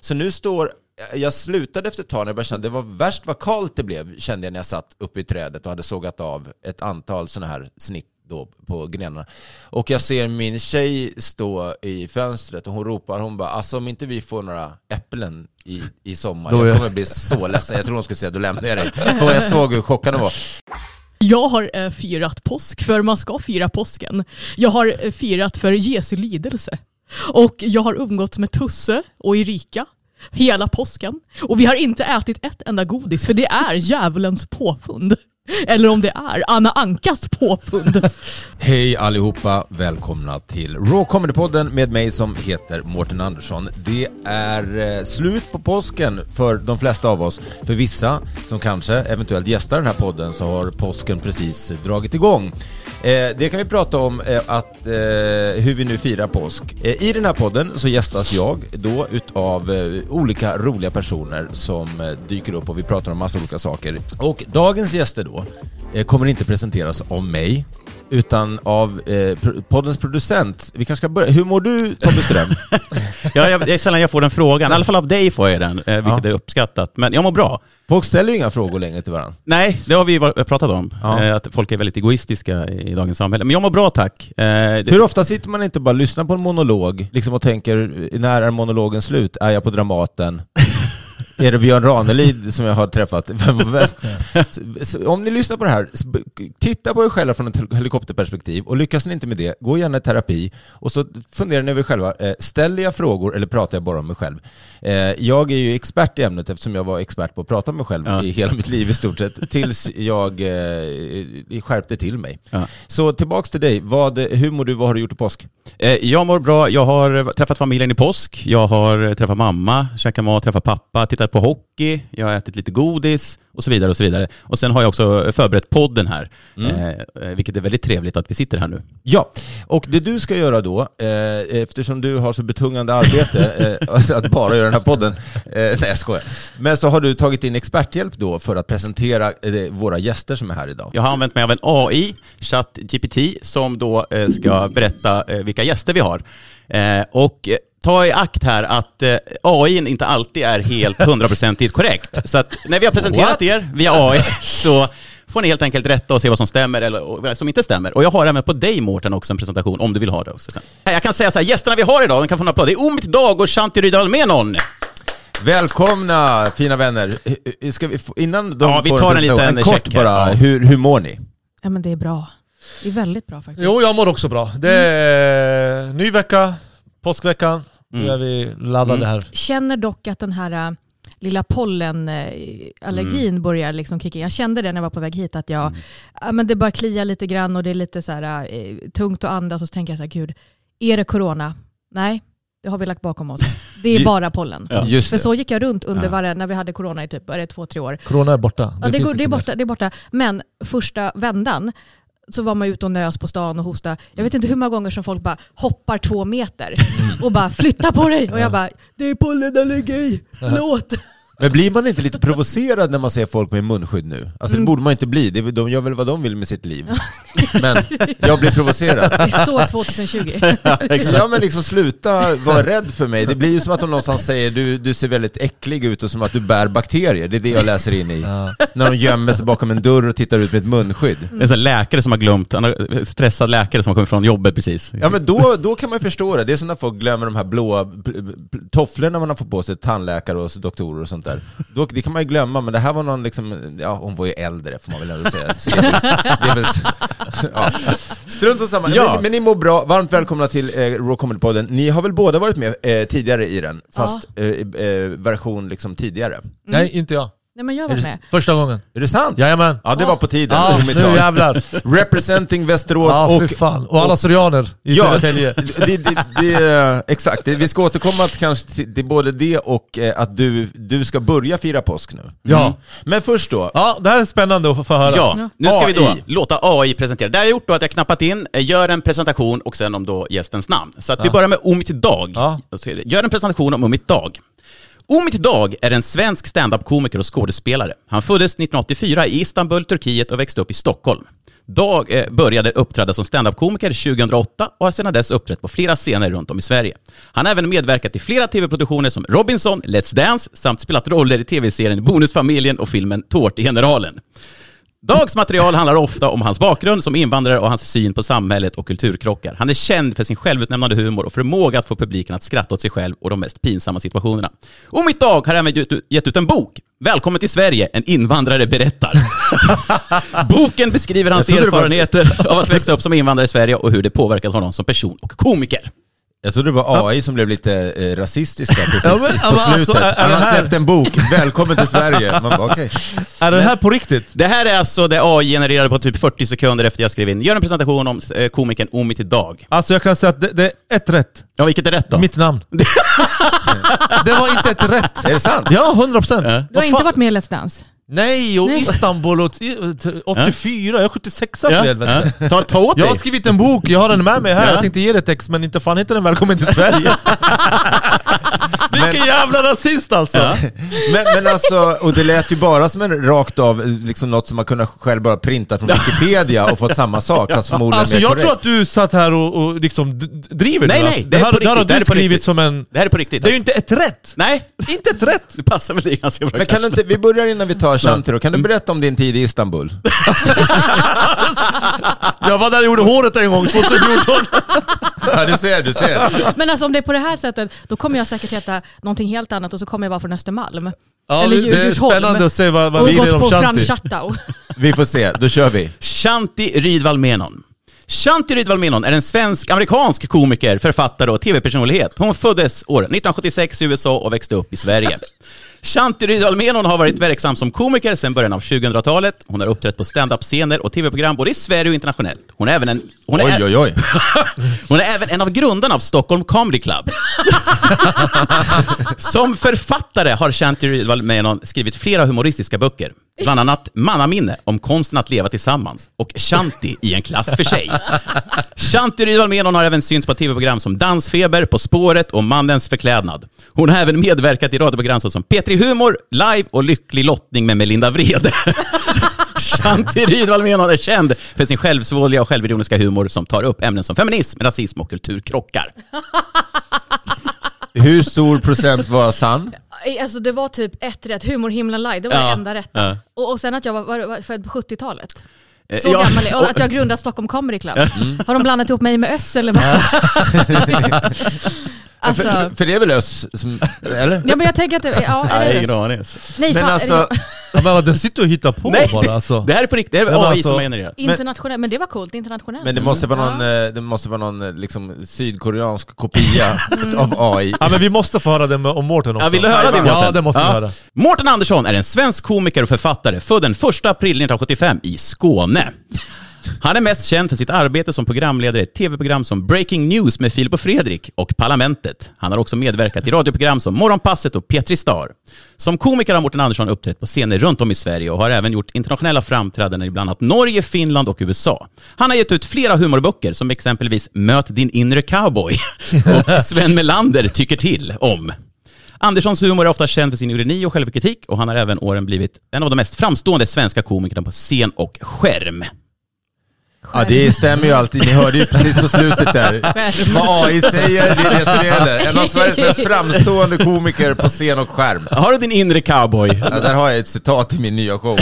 Så nu står, jag slutade efter ett tag när jag började känna, det var värst vad kallt det blev, kände jag när jag satt uppe i trädet och hade sågat av ett antal sådana här snitt då på grenarna. Och jag ser min tjej stå i fönstret och hon ropar, hon bara, alltså om inte vi får några äpplen i, i sommar, Då är- jag kommer bli så ledsen. Jag tror hon skulle säga, då lämnar jag dig. Och jag såg hur chockad hon var. Jag har eh, firat påsk, för man ska fira påsken. Jag har eh, firat för Jesu lidelse. Och jag har umgåtts med Tusse och Erika hela påsken. Och vi har inte ätit ett enda godis, för det är djävulens påfund. Eller om det är Anna Ankas påfund. Hej allihopa, välkomna till Raw Comedy-podden med mig som heter Mårten Andersson. Det är eh, slut på påsken för de flesta av oss. För vissa som kanske eventuellt gästar den här podden så har påsken precis dragit igång. Eh, det kan vi prata om, eh, att, eh, hur vi nu firar påsk. Eh, I den här podden så gästas jag då utav eh, olika roliga personer som eh, dyker upp och vi pratar om massa olika saker. Och dagens gäster då eh, kommer inte presenteras av mig, utan av eh, poddens producent. Vi kanske ska börja. Hur mår du Tobbe Ström? Ja, jag, det är sällan jag får den frågan. I alla fall av dig får jag den, eh, vilket Ja. är uppskattat. Men jag mår bra. Folk ställer ju inga frågor längre till varandra. Nej, det har vi pratat om. Ja. Eh, Att folk är väldigt egoistiska i dagens samhälle. Men jag mår bra tack. Eh, det- Hur ofta sitter man inte och bara lyssnar på en monolog liksom och tänker, när är monologen slut? Är jag på Dramaten? Är det Björn Ranelid som jag har träffat? Vem- vem- Om ni lyssnar på det här, titta på er själva från ett hel- helikopterperspektiv och lyckas ni inte med det, gå gärna i terapi och så funderar ni över er själva, eh, ställer jag frågor eller pratar jag bara om mig själv? Eh, Jag är ju expert i ämnet eftersom jag var expert på att prata om mig själv Ja. i hela mitt liv i stort sett, tills jag eh, skärpte till mig. Ja. Så tillbaks till dig, vad, hur mår du, vad har du gjort i påsk? Jag mår bra. Jag har träffat familjen i påsk. Jag har träffat mamma, käkat mat, träffat pappa, tittat på hockey. Jag har ätit lite godis och så vidare och så vidare. Och sen har jag också förberett podden här, eh, eh, vilket är väldigt trevligt att vi sitter här nu. Ja, och det du ska göra då, eh, eftersom du har så betungande arbete eh, alltså att bara göra den här podden, eh, nej jag skojar, men så har du tagit in experthjälp då för att presentera eh, våra gäster som är här idag. Jag har använt mig av en AI, ChatGPT, som då ska berätta vilka gäster vi har. Och ta i akt här att eh, AI inte alltid är helt hundraprocentigt korrekt. Så att när vi har presenterat What? er via AI så får ni helt enkelt rätta och se vad som stämmer eller som inte stämmer. Och jag har även på dig Mårten också en presentation om du vill ha det också sen. Jag kan säga så här, gästerna vi har idag, de kan få en applåd. Det är Omid Dag och Shanti Rydal Menon. Välkomna fina vänner! Ska vi få, innan de Ja, vi får tar en liten en kort check bara, hur, hur mår ni? Ja men det är bra. Det är väldigt bra faktiskt. Jo, jag mår också bra. Det är ny vecka, påskveckan. Nu är vi laddade Mm. här. Känner dock att den här äh, lilla pollenallergin Mm. börjar liksom kicka in. Jag kände det när jag var på väg hit att jag, ja, men det bara kliar lite grann och det är lite så här, eh, tungt att andas och så tänker jag så här, gud, är det corona? Nej, det har vi lagt bakom oss. Det är bara pollen. Ja. Just För det. så gick jag runt under Ja. varje, när vi hade corona i typ, är det två, tre år. Corona är borta. Ja, det, går, det, är borta, det är borta. Men första vändan så var man ute och nös på stan och hosta. Jag vet inte hur många gånger som folk bara hoppar två meter och bara flytta på dig. Och jag bara, det är pollenallergi, förlåt. Men blir man inte lite provocerad när man ser folk med munskydd nu? Alltså Mm. det borde man inte bli, de gör väl vad de vill med sitt liv. Men jag blir provocerad. Det är så 2020. Ja men liksom sluta vara rädd för mig. Det blir ju som att de någonstans säger du, du ser väldigt äcklig ut och som att du bär bakterier. Det är det jag läser in i. När de gömmer sig bakom en dörr och tittar ut med ett munskydd. Det är en sån läkare som har glömt, har stressad läkare som har kommit från jobbet precis. Ja men då, då kan man ju förstå det. Det är som när folk glömmer de här blåa tofflorna man har fått på sig, tandläkare och doktorer och sånt där. Då, det kan man ju glömma, men det här var någon liksom, ja hon var ju äldre får man väl ändå säga. Så det, det är väl, ja. Strunt samma. Ja. Men, men ni mår bra, varmt välkomna till eh, Raw Comedy-podden. Ni har väl båda varit med eh, tidigare i den, fast eh, eh, version liksom tidigare. Nej, inte jag. Nej men jag var med. Första gången. Är det sant? Jajamän. Ja, det var på tiden. Ja, nu jävlar. Representing Västerås Ja, och... fan. Och alla syrianer i Ja, Södertälje. det, det, det, exakt. Det, vi ska återkomma till, kanske till, både det och eh, att du, du ska börja fira påsk nu. Ja. Men först då, Ja, det här är spännande att få- höra. Ja, nu ska vi då AI. låta AI presentera. Det har jag gjort då att jag knappat in, eh, gör en presentation och sen om då gästens namn. Så att vi börjar med Omit Dag. Ja. Gör en presentation om Omit Dag. Omit Dag är en svensk standup-komiker och skådespelare. Han föddes 1984 i Istanbul, Turkiet och växte upp i Stockholm. Dag eh, började uppträda som standup-komiker 2008 och har sedan dess uppträtt på flera scener runt om i Sverige. Han har även medverkat i flera tv-produktioner som Robinson, Let's Dance samt spelat roller i tv-serien Bonusfamiljen och filmen Tårtgeneralen. Dags material handlar ofta om hans bakgrund som invandrare och hans syn på samhället och kulturkrockar. Han är känd för sin självutnämnande humor och förmåga att få publiken att skratta åt sig själv och de mest pinsamma situationerna. Och mitt Dag har även gett ut- en bok. Välkommen till Sverige, en invandrare berättar. Boken beskriver hans erfarenheter av att växa upp som invandrare i Sverige och hur det påverkat honom som person och komiker. Jag trodde det var AI som blev lite eh, rasistiska precis Ja, men- på men alltså, slutet. är- är Han har här- släppt en bok, Välkommen till Sverige. Man bara, okej. Är det här på riktigt? Det här är alltså det AI genererade på typ 40 sekunder efter jag skrev in. Gör en presentation om eh, komikern Omid Dag. Alltså jag kan säga att det, det är ett rätt. Ja, vilket är rätt då? Mitt namn. det var inte ett rätt. Är det sant? Ja, 100 procent. Ja. Du har inte varit med i Let's Dance? Nej, och Nej. Istanbul och t- 84, jag är 76 för helvete. Ja. Ta, ta åt dig. Jag har skrivit en bok, jag har den med mig här. Ja. Jag tänkte ge dig ex, men inte fan heter den Välkommen till Sverige. Vilken jävla rasist alltså! Men, men alltså, och det lät ju bara som en rakt av, liksom något som man kunde själv bara printa från Wikipedia och fått samma sak, fast förmodligen Alltså mer jag korrekt. tror att du satt här och, och liksom d- driver Nej, nu, nej, det det är här, på det här har riktigt, det här du är på skrivit riktigt. som en... Det här är på riktigt. Det är ju inte ett rätt! Nej, Inte ett rätt! det passar väl dig ganska bra Men kan du inte, vi börjar innan vi tar Shanti då, kan Mm. du berätta om din tid i Istanbul? Jag var där och gjorde håret en gång, 2014. Ja du ser, du ser. Men alltså om det är på det här sättet, då kommer jag säkert heta någonting helt annat och så kommer jag vara från Östermalm. Ja, Eller det, är spännande att se vad, vad vi på om Shanti. Vi får se, då kör vi. Shanti Rydwall Menon. Shanti Rydwall Menon är en svensk-amerikansk komiker, författare och tv-personlighet. Hon föddes år 1976 i USA och växte upp i Sverige. Shanti Rydwall Menon har varit verksam som komiker sedan början av 2000-talet. Hon har uppträtt på stand-up-scener och tv-program både i Sverige och internationellt. Hon är även en... Hon är, Oj oj oj. Hon är även en av grundarna av Stockholm Comedy Club. Som författare har Shanti Rydwall Menon skrivit flera humoristiska böcker. Bland annat Mannaminne om konsten att leva tillsammans och Shanti i en klass för sig. Shanti Rydwall Menon har även synts på tv-program som Dansfeber, På spåret och Mannens förklädnad. Hon har även medverkat i radioprogram som P3 Humor, Live och Lycklig lottning med Melinda Vrede. Shanti Rydwall Menon är känd för sin självsvåldiga och självironiska humor som tar upp ämnen som feminism, rasism och kulturkrockar. Hur stor procent var sann? Alltså det var typ ett rätt, humorhimlen live, det var Ja, det enda rätta. ja. Och, och sen att jag var, var, var född på 70-talet. Eh, Så ja, gammal. Och att jag grundat Stockholm Comedy Club. Har de blandat ihop mig med Öss eller vad? alltså, För, för det är väl Öss som, eller? ja men jag tänker att det, ja, är Nej, det ingen Öss? aning. Nej, Men fan, alltså, det, Ja, men den sitter och hittar på Nej, bara alltså. det här är på riktigt. Det här är Ja, men AI alltså- som har genererat. internationellt, men det var coolt, internationellt. men det måste vara någon, eh, det måste vara någon eh, liksom, sydkoreansk kopia av AI. Ja men vi måste få höra det med, om Mårten också. Ja, vill du höra det Mårten? Ja det måste vi höra. Mårten Andersson är en svensk komiker och författare, född den 1 april 1975 i Skåne. Han är mest känd för sitt arbete som programledare i tv-program som Breaking News med Filip och Fredrik och Parlamentet. Han har också medverkat i radioprogram som Morgonpasset och Petri Star. Som komiker har Mårten Andersson uppträtt på scener runt om i Sverige och har även gjort internationella framträdanden i bland annat Norge, Finland och USA. Han har gett ut flera humorböcker som exempelvis Möt din inre cowboy och Sven Melander tycker till om. Anderssons humor är ofta känd för sin ironi och självkritik och han har även åren blivit en av de mest framstående svenska komikerna på scen och skärm. Ja det stämmer ju alltid, ni hörde ju precis på slutet där. Vad AI säger, det är det som gäller. En av Sveriges mest framstående komiker på scen och skärm. Har du din inre cowboy? Ja, där har jag ett citat i min nya show.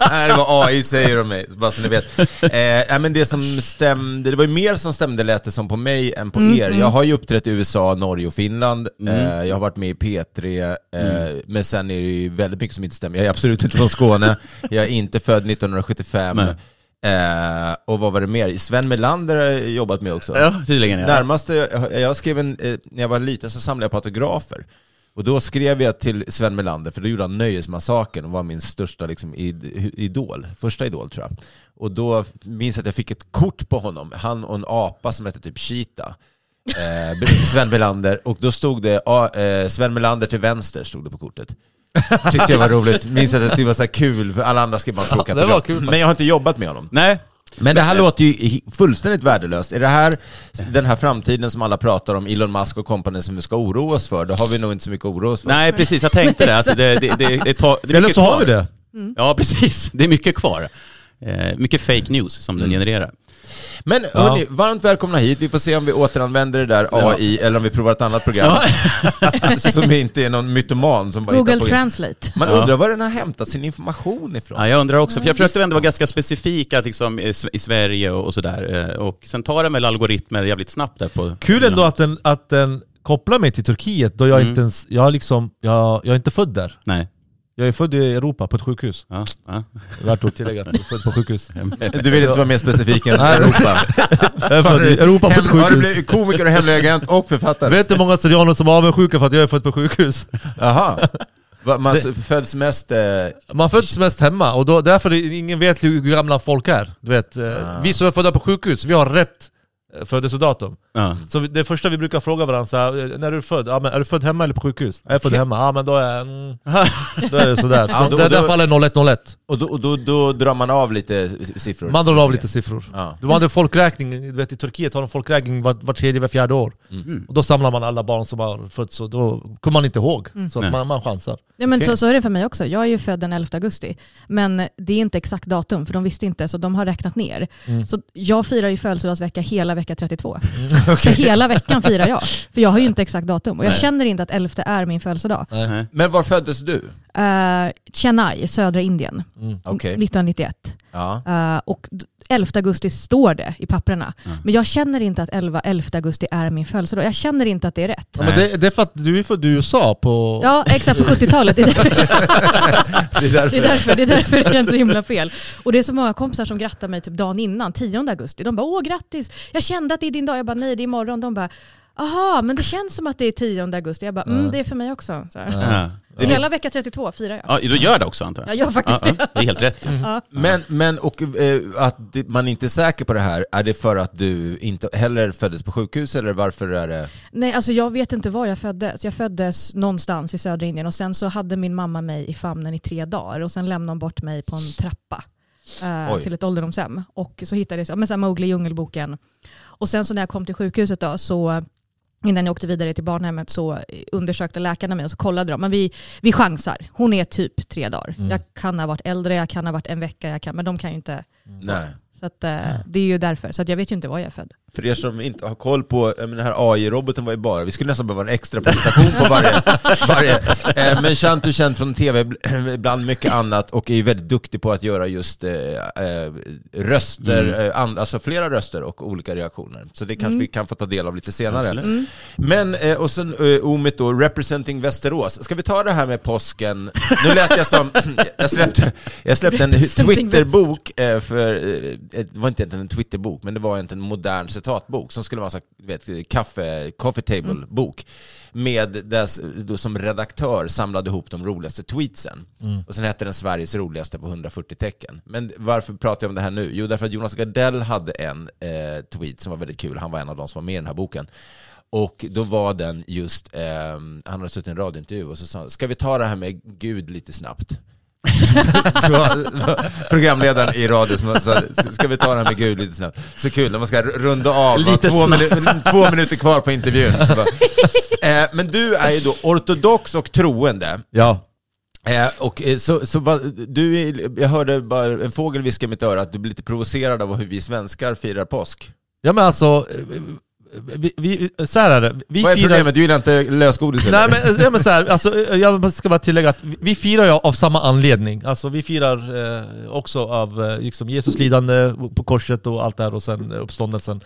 här är vad AI säger om mig, bara så ni vet. Eh, men det som stämde, det var ju mer som stämde lät det som på mig än på er. Jag har ju uppträtt i USA, Norge och Finland. Eh, jag har varit med i P3, eh, men sen är det ju väldigt mycket som inte stämmer. Jag är absolut inte från Skåne, jag är inte född 1975. Nej. Eh, och vad var det mer? Sven Melander har jag jobbat med också. Ja, tydligen ja. Närmaste, jag, jag skrev en, eh, när jag var liten så samlade jag på autografer. Och då skrev jag till Sven Melander, för då gjorde han Nöjesmassakern och var min största liksom, id- idol, första idol tror jag. Och då minns jag att jag fick ett kort på honom, han och en apa som hette typ Cheetah. Eh, Sven Melander, och då stod det ah, eh, Sven Melander till vänster, stod det på kortet. Tyckte jag var roligt, minns att det var så här kul, för alla andra skrev bara Ja, det var kul Men jag har inte jobbat med honom. Nej, Men det här låter ju fullständigt värdelöst. Är det här den här framtiden som alla pratar om, Elon Musk och company som vi ska oroa oss för? Då har vi nog inte så mycket att oroa oss för. nej precis, jag tänkte det. Att det, det, det, det, det, tar, det är Eller så har vi det. Ja, precis. Det är mycket kvar. Eh, mycket fake news som den genererar. Men hörni, varmt välkomna hit. Vi får se om vi återanvänder det där AI eller om vi provar ett annat program. som inte är någon mytoman som bara Google hittar på. Translate. Man Ja. undrar var den har hämtat sin information ifrån. Ja, jag undrar också, för jag försökte ändå vara ganska specifik att liksom, i Sverige och, och sådär. Eh, Och sen tar den väl algoritmer jävligt snabbt där på... Kul ändå att den, att den kopplar mig till Turkiet då jag Mm. inte ens, jag, liksom, jag, jag är inte född där. Nej. Jag är född i Europa på ett sjukhus. Ja, ja. Värt att tillägga att jag är född på sjukhus. Du vill inte vara mer specifik än. Europa? Jag är född i Europa på ett har du sjukhus. blivit komiker och hemlig agent och författare? Vet du hur många syrianer som är avundsjuka för att jag är född på sjukhus? Jaha. Man föds mest... Eh, Man föds mest hemma och då, därför ingen vet hur gamla folk är. Du vet, eh, Vi som är födda på sjukhus, vi har rätt födelsedatum. Ja. Så det första vi brukar fråga varandra så här, eh, när är du född? Ja, men är du född hemma eller på sjukhus? Jag är född hemma, ja men då är, mm, då är det sådär. Ja, då- det där då- fallet är 0101. och då, och då, då drar man av lite siffror? Man drar av lite siffror. Ja. De hade folkräkning, du vet i Turkiet har de folkräkning var, var tredje, var fjärde år. Mm. Och då samlar man alla barn som har fötts och då kommer man inte ihåg. Så Nej. att man, man chansar. Ja, men Okej. så, så är det för mig också. Jag är ju född den 11 augusti. Men det är inte exakt datum, för de visste inte, så de har räknat ner. Mm. Så jag firar ju födelsedagsvecka hela vecka 32. Så hela veckan firar jag. För jag har ju inte exakt datum. Och jag Nej. känner inte att 11 är min födelsedag. Nej. Men var föddes du? Uh, Chennai, södra Indien, Okej. 1991. Ja. Eh, och 11 augusti står det i papperna. Men jag känner inte att 11, 11 augusti är min födelsedag. Jag känner inte att det är rätt. Ja, men det, det är för att du är i USA på... Ja, exakt på 70-talet. Det är därför. Det är därför. Det är därför det, är därför det känns så himla fel. Och det är så många kompisar som grattar mig typ dagen innan, 10 augusti. De bara åh grattis, jag kände att det är din dag. Jag bara nej det är imorgon. De bara aha men det känns som att det är 10 augusti. Jag bara mm, det är för mig också. Så, här. Ja. så hela vecka 32 firar jag. Ja, du gör det också antar jag? Jag gör faktiskt Ja, det. ja, det är helt rätt. Men, men och, eh, att man inte är säker på det här, är det för att du inte heller föddes på sjukhus eller varför är det... Nej, alltså jag vet inte var jag föddes. Jag föddes någonstans i södra Indien och sen så hade min mamma mig i famnen i tre dagar och sen lämnade hon bort mig på en trappa eh, till ett ålderdomshem. Och så hittade jag, ja, men så här Mowgli Djungelboken. Och sen så när jag kom till sjukhuset då så Innan jag åkte vidare till barnhemmet så undersökte läkarna mig och så kollade de. Men vi, vi chansar. Hon är typ tre dagar. Jag kan ha varit äldre, jag kan ha varit en vecka, jag kan, men de kan ju inte. Nej. Så att, eh, det är ju därför. Så att jag vet ju inte var jag är född. För er som inte har koll på, eh, den här AI-roboten var ju bara, vi skulle nästan behöva en extra presentation på varje. varje. Eh, Men Shant är känd från tv bl- bland mycket annat och är väldigt duktig på att göra just eh, röster, and, alltså flera röster och olika reaktioner. Så det kanske vi kan få ta del av lite senare. Absolut. Men, och sen Omit då, representing Västerås. Ska vi ta det här med påsken? Nu lät jag som, jag släppte, jag släppte en Twitterbok, för, det var inte egentligen en Twitterbok, men det var egentligen en modern citatbok som skulle vara du vet, kaffe, coffee table-bok. Med dess, då som redaktör samlade ihop de roligaste tweetsen. Och sen hette den Sveriges roligaste på 140 tecken. Men varför pratar jag om det här nu? Jo, därför att Jonas Gardell hade en eh, tweet som var väldigt kul. Han var en av de som var med i den här boken. Och då var den just, eh, han hade suttit i en radiointervju och så sa han, ska vi ta det här med Gud lite snabbt? Programledaren i radio som sa, ska vi ta här med Gud lite snabbt? Så kul när man ska runda av, Lite två, snabbt. minu- två minuter kvar på intervjun. Bara, eh, men du är ju då ortodox och troende. Ja. Eh, och eh, så, så va, du, jag hörde bara en fågel viska i mitt öra att du blir lite provocerad av hur vi svenskar firar påsk. Ja men alltså, eh, vi, vi, så här är det. Vi Vad är firar- problemet? Du gillar inte lösgodis Nej eller? men, ja, men så här, alltså, jag ska bara tillägga att vi- firar ju av samma anledning. Alltså vi firar eh, också av eh, liksom Jesus lidande på korset och allt det här och sen uppståndelsen.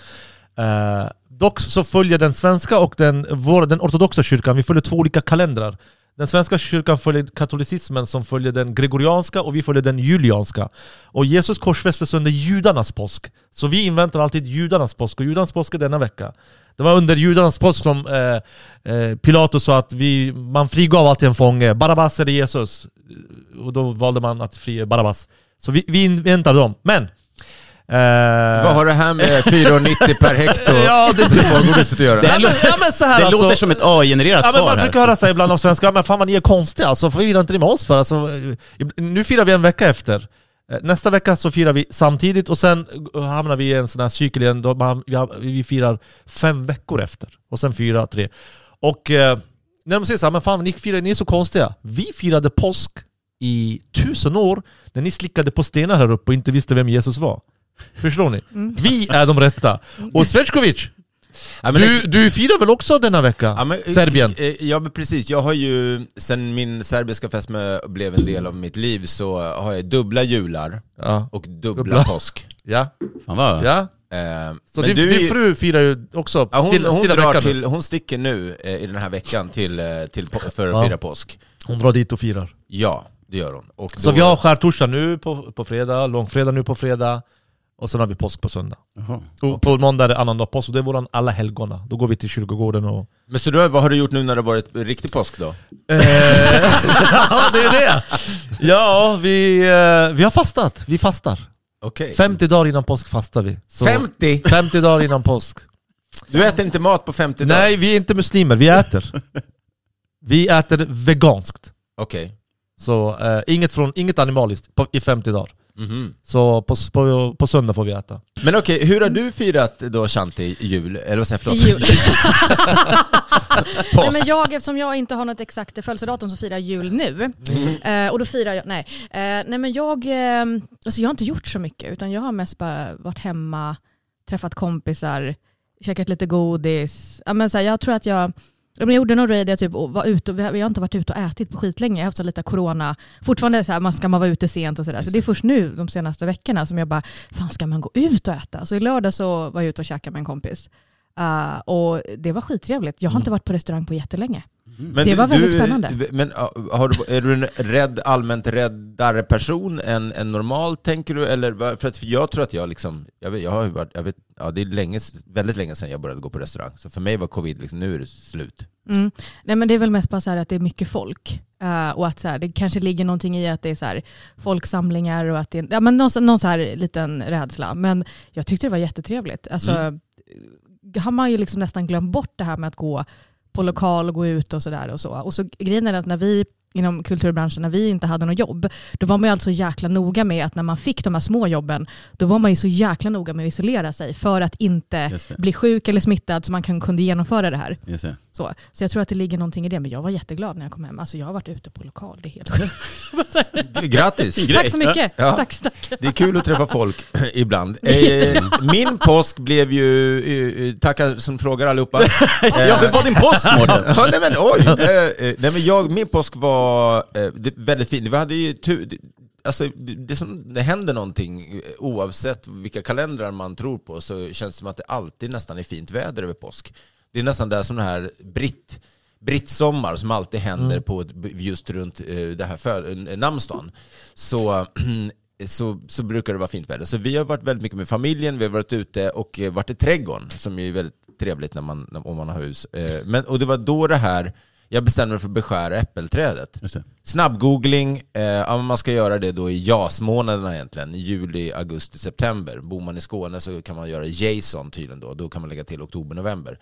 Eh, dock så följer den svenska och den, vår, den ortodoxa kyrkan, vi följer två olika kalendrar. Den svenska kyrkan följer katolicismen som följer den gregorianska och vi följer den julianska. Och Jesus korsfästes under judarnas påsk. Så vi inväntar alltid judarnas påsk och judarnas påsk är denna vecka. Det var under judarnas påsk som eh, eh, Pilatus sa att vi, man frigav alltid en fånge. Barabbas eller Jesus. Och då valde man att frige Barabbas. Så vi, vi inväntar dem. Men... Eh, Vad har det här med 4,90 per hekto Ja, det- med smågodiset att göra? Det, men, ja, men så här, det alltså, låter som ett AI-genererat Ja, svar man här. brukar höra sig ibland av svenskar, men fan vad ni är konstiga alltså, varför firar inte ni med oss för? Alltså, eh, nu firar vi en vecka efter. Eh, Nästa vecka så firar vi samtidigt och sen eh, hamnar vi i en sån här cykel igen, då man, vi, firar fem veckor efter. Och sen fyra, tre. Och eh, när de säger så här, men fan ni, firar, ni är så konstiga. Vi firade påsk i tusen år när ni slickade på stenar här uppe och inte visste vem Jesus var. Förstår ni? Vi är de rätta. Och Ja, men du, du firar väl också denna vecka? Ja, men, Serbien? eh, Ja men precis, jag har ju, sen min serbiska fästmö blev en del av mitt liv så har jag dubbla jular Ja. och dubbla, Dubbla. påsk. Ja. Fan vad... ja. Eh, Så men din, du din fru firar ju också Ja, hon, stilla, hon, stilla nu. till, hon sticker nu eh, i den här veckan till, eh, till, för att Ja. fira påsk. Hon drar dit och firar. Ja, det gör hon. Och Så då- vi har skärtorsdag nu på, på fredag, långfredag nu på fredag och sen har vi påsk på söndag. Jaha. Och på måndag är det annandag påsk och det är våran alla helgona. Då går vi till kyrkogården och... Men så då, vad har du gjort nu när det har varit riktig påsk då? ja det är det! Ja, vi, eh, vi har fastat. Vi fastar. Okej. 50 dagar innan påsk fastar vi. Så 50? 50 dagar innan påsk. Du äter inte mat på 50 dagar? Nej, vi är inte muslimer. Vi äter. Vi äter veganskt. Okej. Så eh, inget, från, inget animaliskt på, i 50 dagar. Mhm. Så på, på, på söndag får vi äta. Men okej, hur har du firat då Shanti jul? Eller vad säger jag? Förlåt. Jul. Nej, men jag, eftersom jag inte har något exakt födelsedatum så firar jag jul nu. Eh, och då firar jag, nej. Eh, nej men jag, eh, alltså jag har inte gjort så mycket utan jag har mest bara varit hemma, träffat kompisar, käkat lite godis. Ja, men så här, jag tror att jag, jag gjorde någon raid, jag typ, och var ute, vi har vi har inte varit ute och ätit på skitlänge, jag har haft så lite corona. Fortfarande så här, man ska man vara ute sent och sådär. Så det är först nu de senaste veckorna som jag bara, fan ska man gå ut och äta? Så i lördag så var jag ute och käkade med en kompis. Eh, och det var skittrevligt. Jag har inte varit på restaurang på jättelänge. Men Det du- var väldigt du- spännande. Men ja, har du, är du en rädd, allmänt räddare person än, än normalt, tänker du? Eller, för att jag tror att jag liksom, jag vet, jag har varit, jag vet, ja, det är länge, väldigt länge sedan jag började gå på restaurang. Så för mig var covid, liksom, nu är det slut. Mm. Nej, men det är väl mest bara så här att det är mycket folk. Eh, och att så här, det kanske ligger någonting i att det är så här, folksamlingar och att det är ja, men någon, någon så här liten rädsla. Men jag tyckte det var jättetrevligt. Alltså, har man ju liksom nästan glömt bort det här med att gå på lokal och gå ut och sådär. Och, så. och så grejen är att när vi inom kulturbranschen, när vi inte hade något jobb, då var man ju alltså jäkla noga med att när man fick de här små jobben, då var man ju så jäkla noga med att isolera sig för att inte bli sjuk eller smittad så man kan, kunde genomföra det här. Just det. Så, så jag tror att det ligger någonting i det, men jag var jätteglad när jag kom hem. Alltså jag har varit ute på lokal, det är helt sjukt. Grattis! Tack så mycket. Ja. Tack, tack. Det är kul att träffa folk ibland. Eh, min påsk blev ju, eh, eh, tackar som frågar allihopa. Ja, hur var din påsk Mårten? Ja, nej men oj! Eh, eh, nej men jag, min påsk var eh, det, väldigt fin. Vi hade ju tur, det, alltså, det, det, som, det händer någonting eh, oavsett vilka kalendrar man tror på så känns det som att det alltid nästan är fint väder över påsk. Det är nästan där som den här britt brittsommar som alltid händer på ett- just runt eh, det här för, namnsdagen. Så, så, så brukar det vara fint väder. Så vi har varit väldigt mycket med familjen, vi har varit ute och eh, varit i trädgården som är väldigt trevligt när man, när- om man har hus. Eh, Men, och det var då det här, jag bestämde mig för att beskära äppelträdet. Snabbgoogling, ja, man ska göra det då i JAS-månaderna egentligen, juli, augusti, september. Bor man i Skåne så kan man göra Jason tydligen då, då kan man lägga till oktober, november.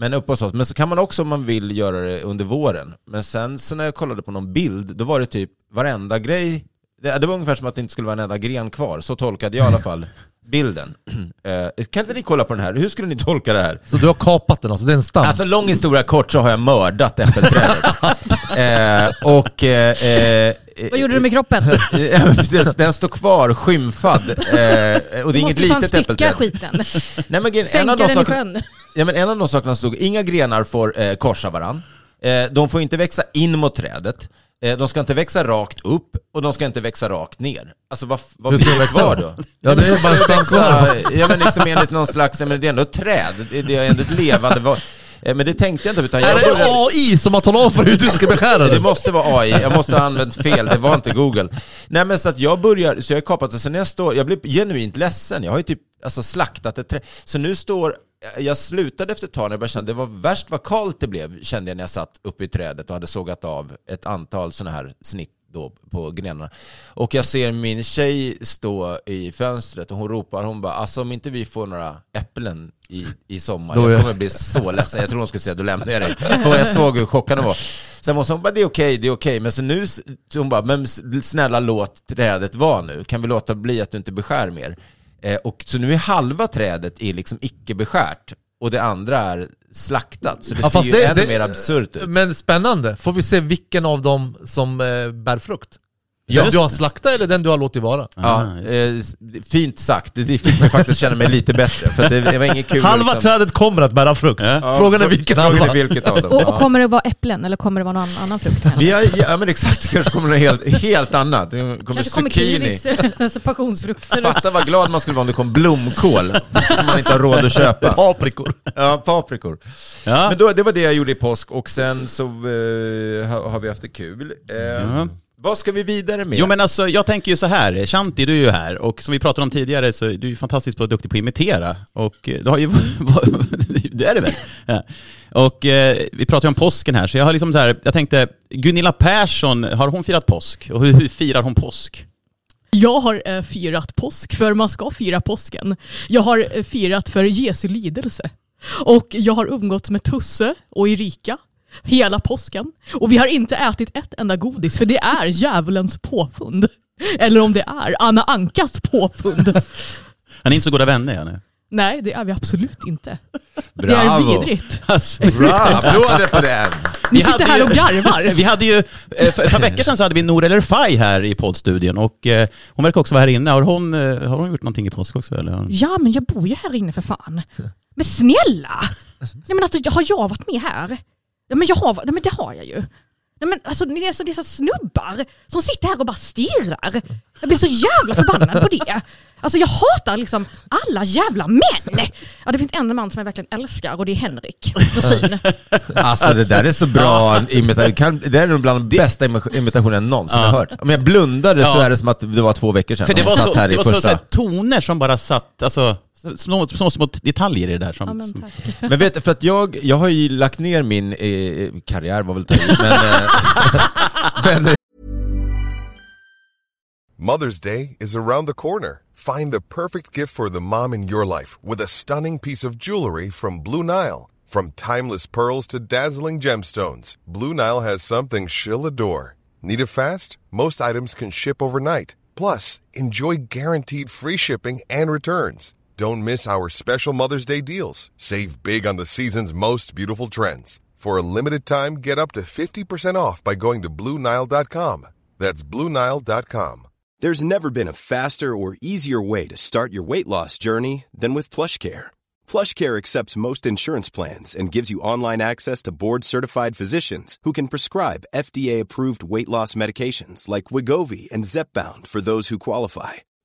Men uppe hos oss, men så kan man också om man vill göra det under våren. Men sen så när jag kollade på någon bild, då var det typ varenda grej Det, det var ungefär som att det inte skulle vara en enda gren kvar, så tolkade jag i alla fall. bilden. Eh, kan inte ni kolla på den här? Hur skulle ni tolka det här? Så du har kapat den alltså, det är en stam? Alltså lång historia kort så har jag mördat äppelträdet. eh, och... Eh, eh, Vad gjorde du med kroppen? Den står kvar skymfad. Eh, och det är Du inget måste litet äppelträd. skiten. Nej, men en, Sänka av de den i sakerna, sjön. ja, men en av de sakerna stod, inga grenar får eh, korsa varann. Eh, de får inte växa in mot trädet. Eh, de ska inte växa rakt upp och de ska inte växa rakt ner. Alltså vad, vad blir det kvar då? Ja, det är bara växa, ja men liksom enligt någon slags, men det är ändå ett träd. Det, det är ändå ett levande... va- eh, Men det tänkte jag inte utan jag Är det började- AI som har talat om för hur du ska beskära det den? måste vara AI, jag måste ha använt fel, det var inte Google. Nej men så att jag börjar, så jag har kapat det, så när jag står, jag blir genuint ledsen, jag har ju typ alltså, slaktat ett trä. Så nu står, jag slutade efter ett tag när jag började känna, det var värst vad kallt det blev, kände jag när jag satt uppe i trädet och hade sågat av ett antal sådana här snitt då på grenarna. Och jag ser min tjej stå i fönstret och hon ropar, hon bara, alltså om inte vi får några äpplen i, i sommar, Då jag kommer bli så ledsen. Jag tror hon skulle säga, då lämnar jag dig. Och jag såg hur chockad hon var. Sen var hon bara, det är okej, det är okej. Men så nu, hon bara, men snälla låt trädet vara nu. Kan vi låta bli att du inte beskär mer? Eh, och så nu är halva trädet är liksom icke beskärt och det andra är slaktat. Så det Ja, ser ju det- ännu det- mer absurt ut. Men spännande. Får vi se vilken av dem som eh, bär frukt? Ja, Den du har slaktat eller den du har låtit vara? Ja, eh, s- fint sagt. Det fick mig faktiskt känna mig lite bättre. För det, det var inget kul. Halva liksom. trädet kommer att bära frukt. Ja. Frågan är vilken Frågan är halva. vilket av dem. Och, och kommer det vara äpplen eller kommer det vara någon annan frukt? Vi har, ja men exakt, det kanske kommer något helt, helt annat. Det kommer Kanske kommer kiwis, sen så passionsfrukter. Fatta vad glad man skulle vara om det kom blomkål som man inte har råd att köpa. Paprikor. Ja, paprikor. Ja. Men då, det var det jag gjorde i påsk och sen så eh, har, har vi haft det kul. Eh, Ja. Vad ska vi vidare med? Jo men alltså, jag tänker ju så här, Shanti du är ju här och som vi pratade om tidigare så är du ju fantastiskt på duktig på att imitera och eh, du har ju, det är det väl? Ja. Och eh, vi pratade ju om påsken här så jag har liksom så här, jag tänkte, Gunilla Persson, har hon firat påsk? Och hur, hur firar hon påsk? Jag har eh, firat påsk, för man ska fira påsken. Jag har eh, firat för Jesu lidelse. Och jag har umgåtts med Tusse och Erika hela påsken. Och vi har inte ätit ett enda godis, för det är djävulens påfund. Eller om det är Anna Ankas påfund. Han är inte så goda vänner ja, nu. Nej, det är vi absolut inte. Det Bravo! är vidrigt. Alltså, Bra, applåder på den! Ni sitter här och garvar. Vi hade ju, eh, för ett par veckor sedan så hade vi Nour El Refai här i poddstudion och eh, hon verkar också vara här inne. Har hon, eh, har hon gjort någonting i påsk också eller? Ja, men jag bor ju här inne för fan. Men snälla! Nej, men alltså, har jag varit med här? Ja, men, jag har, nej, men det har jag ju. Nej, men alltså, det är så dessa snubbar som sitter här och bara stirrar. Jag blir så jävla förbannad på det. Alltså jag hatar liksom alla jävla män. Ja, det finns en man som jag verkligen älskar och det är Henrik Dorsin. Alltså det där är så bra imitation. Det är nog bland de bästa imi- imitationerna jag någonsin Ja. har hört. Om jag blundade så är det som att det var två veckor sedan. För det de var så, det var så, så första. här, toner som bara satt, alltså små, små, små detaljer i det där som... Ja, men som. Men vet du, för att jag, jag har ju lagt ner min eh, karriär, var väl att ta i, men, eh, men Mother's Day is around the corner. Find the perfect gift for the mom in your life with a stunning piece of jewelry from Blue Nile. From timeless pearls to dazzling gemstones, Blue Nile has something she'll adore. Need it fast? Most items can ship overnight. Plus, enjoy guaranteed free shipping and returns. Don't miss our special Mother's Day deals. Save big on the season's most beautiful trends. For a limited time, get up to 50% off by going to BlueNile.com. That's BlueNile.com. There's never been a faster or easier way to start your weight loss journey than with PlushCare. PlushCare accepts most insurance plans and gives you online access to board-certified physicians who can prescribe FDA-approved weight loss medications like Wigovi and Zepbound for those who qualify.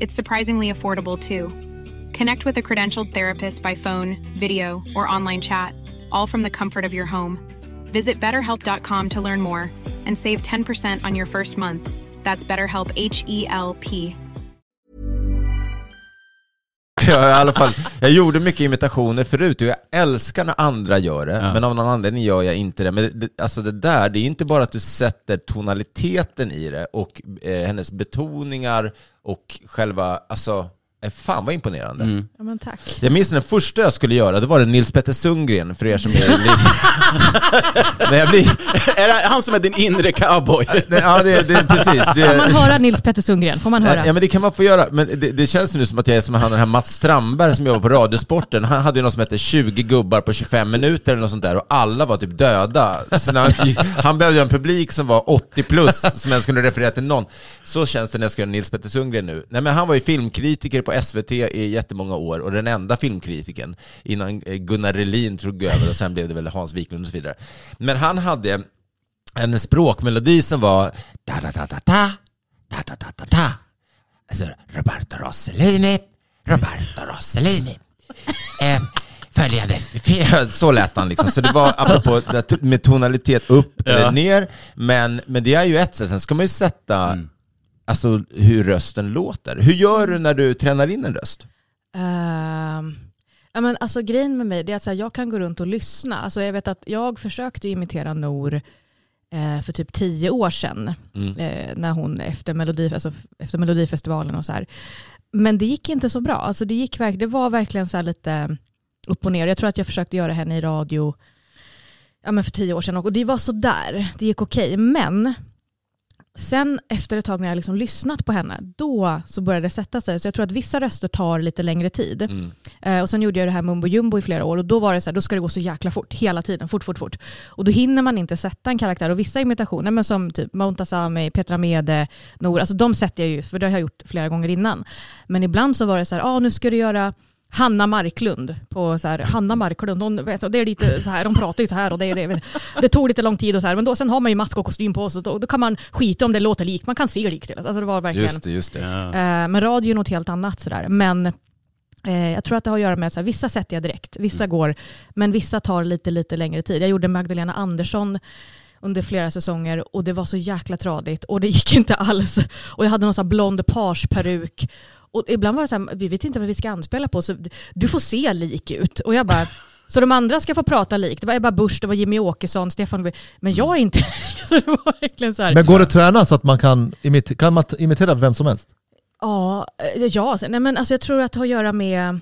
It's surprisingly affordable too. Connect with a credentialed therapist by phone, video, or online chat, all from the comfort of your home. Visit betterhelp.com to learn more and save 10% on your first month. That's BetterHelp H E L P. jag, i alla fall, jag gjorde mycket imitationer förut och jag älskar när andra gör det, Ja. men av någon anledning gör jag inte det. Men det, alltså det där, det är inte bara att du sätter tonaliteten i det och eh, hennes betoningar och själva, alltså, fan vad imponerande. Mm. Ja, men tack. Jag minns den första jag skulle göra, det var det Nils Petter Sundgren, för er som är Nej, jag blir... Är det han som är din inre cowboy? Nej, ja, det, det, precis. Det, Får man höra Nils Petter Sundgren? Får man höra? Ja men det kan man få göra, men det, det känns nu som att jag är som han den här Mats Strandberg som jobbar på Radiosporten. Han hade ju något som hette 20 gubbar på 25 minuter eller något sånt där och alla var typ döda. Han, han behövde en publik som var 80 plus som ens kunde referera till någon. Så känns det när jag ska göra Nils Petter Sundgren nu. Nej men han var ju filmkritiker på SVT i jättemånga år och den enda filmkritiken innan eh, Gunnar Relin tog över och sen blev det väl Hans Wiklund och så vidare. Men han hade en språkmelodi som var da da da da da da da da da da Alltså Roberto Rossellini, Roberto Rossellini. Eh, följande, så lät han liksom. Så det var apropå med tonalitet upp eller Ja. ner. Men, men det är ju ett sätt. Sen ska man ju sätta alltså, hur rösten låter. Hur gör du när du tränar in en röst? Ehm, ja, men alltså, grejen med mig är att här, jag kan gå runt och lyssna. Alltså, jag vet att jag försökte imitera Nor eh, för typ tio år sedan. Mm. Eh, när hon efter, Melodi, alltså, efter Melodifestivalen och så här. Men det gick inte så bra. Alltså, det, gick verk, det var verkligen så här lite upp och ner. Jag tror att jag försökte göra henne i radio ja, men för tio år sedan och det var så där. Det gick okej. Men sen efter ett tag när jag liksom lyssnat på henne, då så började det sätta sig. Så jag tror att vissa röster tar lite längre tid. Mm. Eh, och sen gjorde jag det här mumbo jumbo i flera år och då var det så här, då ska det gå så jäkla fort hela tiden, fort, fort, fort. Och då hinner man inte sätta en karaktär. Och vissa imitationer, men som typ Montazami, Petra Mede, Nor, alltså de sätter jag ju, för det har jag gjort flera gånger innan. Men ibland så var det så här, ah, nu ska du göra Hanna Marklund på så här, Hanna Marklund, hon, vet, det är lite så här, de pratar ju så här och det, det, det tog lite lång tid och så här, men då, sen har man ju mask och kostym på sig, då, då kan man skita om det låter likt, man kan se likt. Alltså det var verkligen... Just det, just det. Eh, men radio är något helt annat sådär. Men eh, jag tror att det har att göra med att så här, vissa sätter jag direkt, vissa går, men vissa tar lite, lite längre tid. Jag gjorde Magdalena Andersson under flera säsonger och det var så jäkla tradigt och det gick inte alls. Och jag hade någon sån här blond pageperuk och ibland var det så här, vi vet inte vad vi ska anspela på så du får se lik ut. Och jag bara, så de andra ska få prata likt. Det var Ebba Busch, det var Jimmy Åkesson, Stefan. Men jag är inte så det var verkligen så här. Men går det att träna så att man kan, imit- kan man imitera vem som helst? Ja, eh, ja nej men alltså jag tror att det har att göra med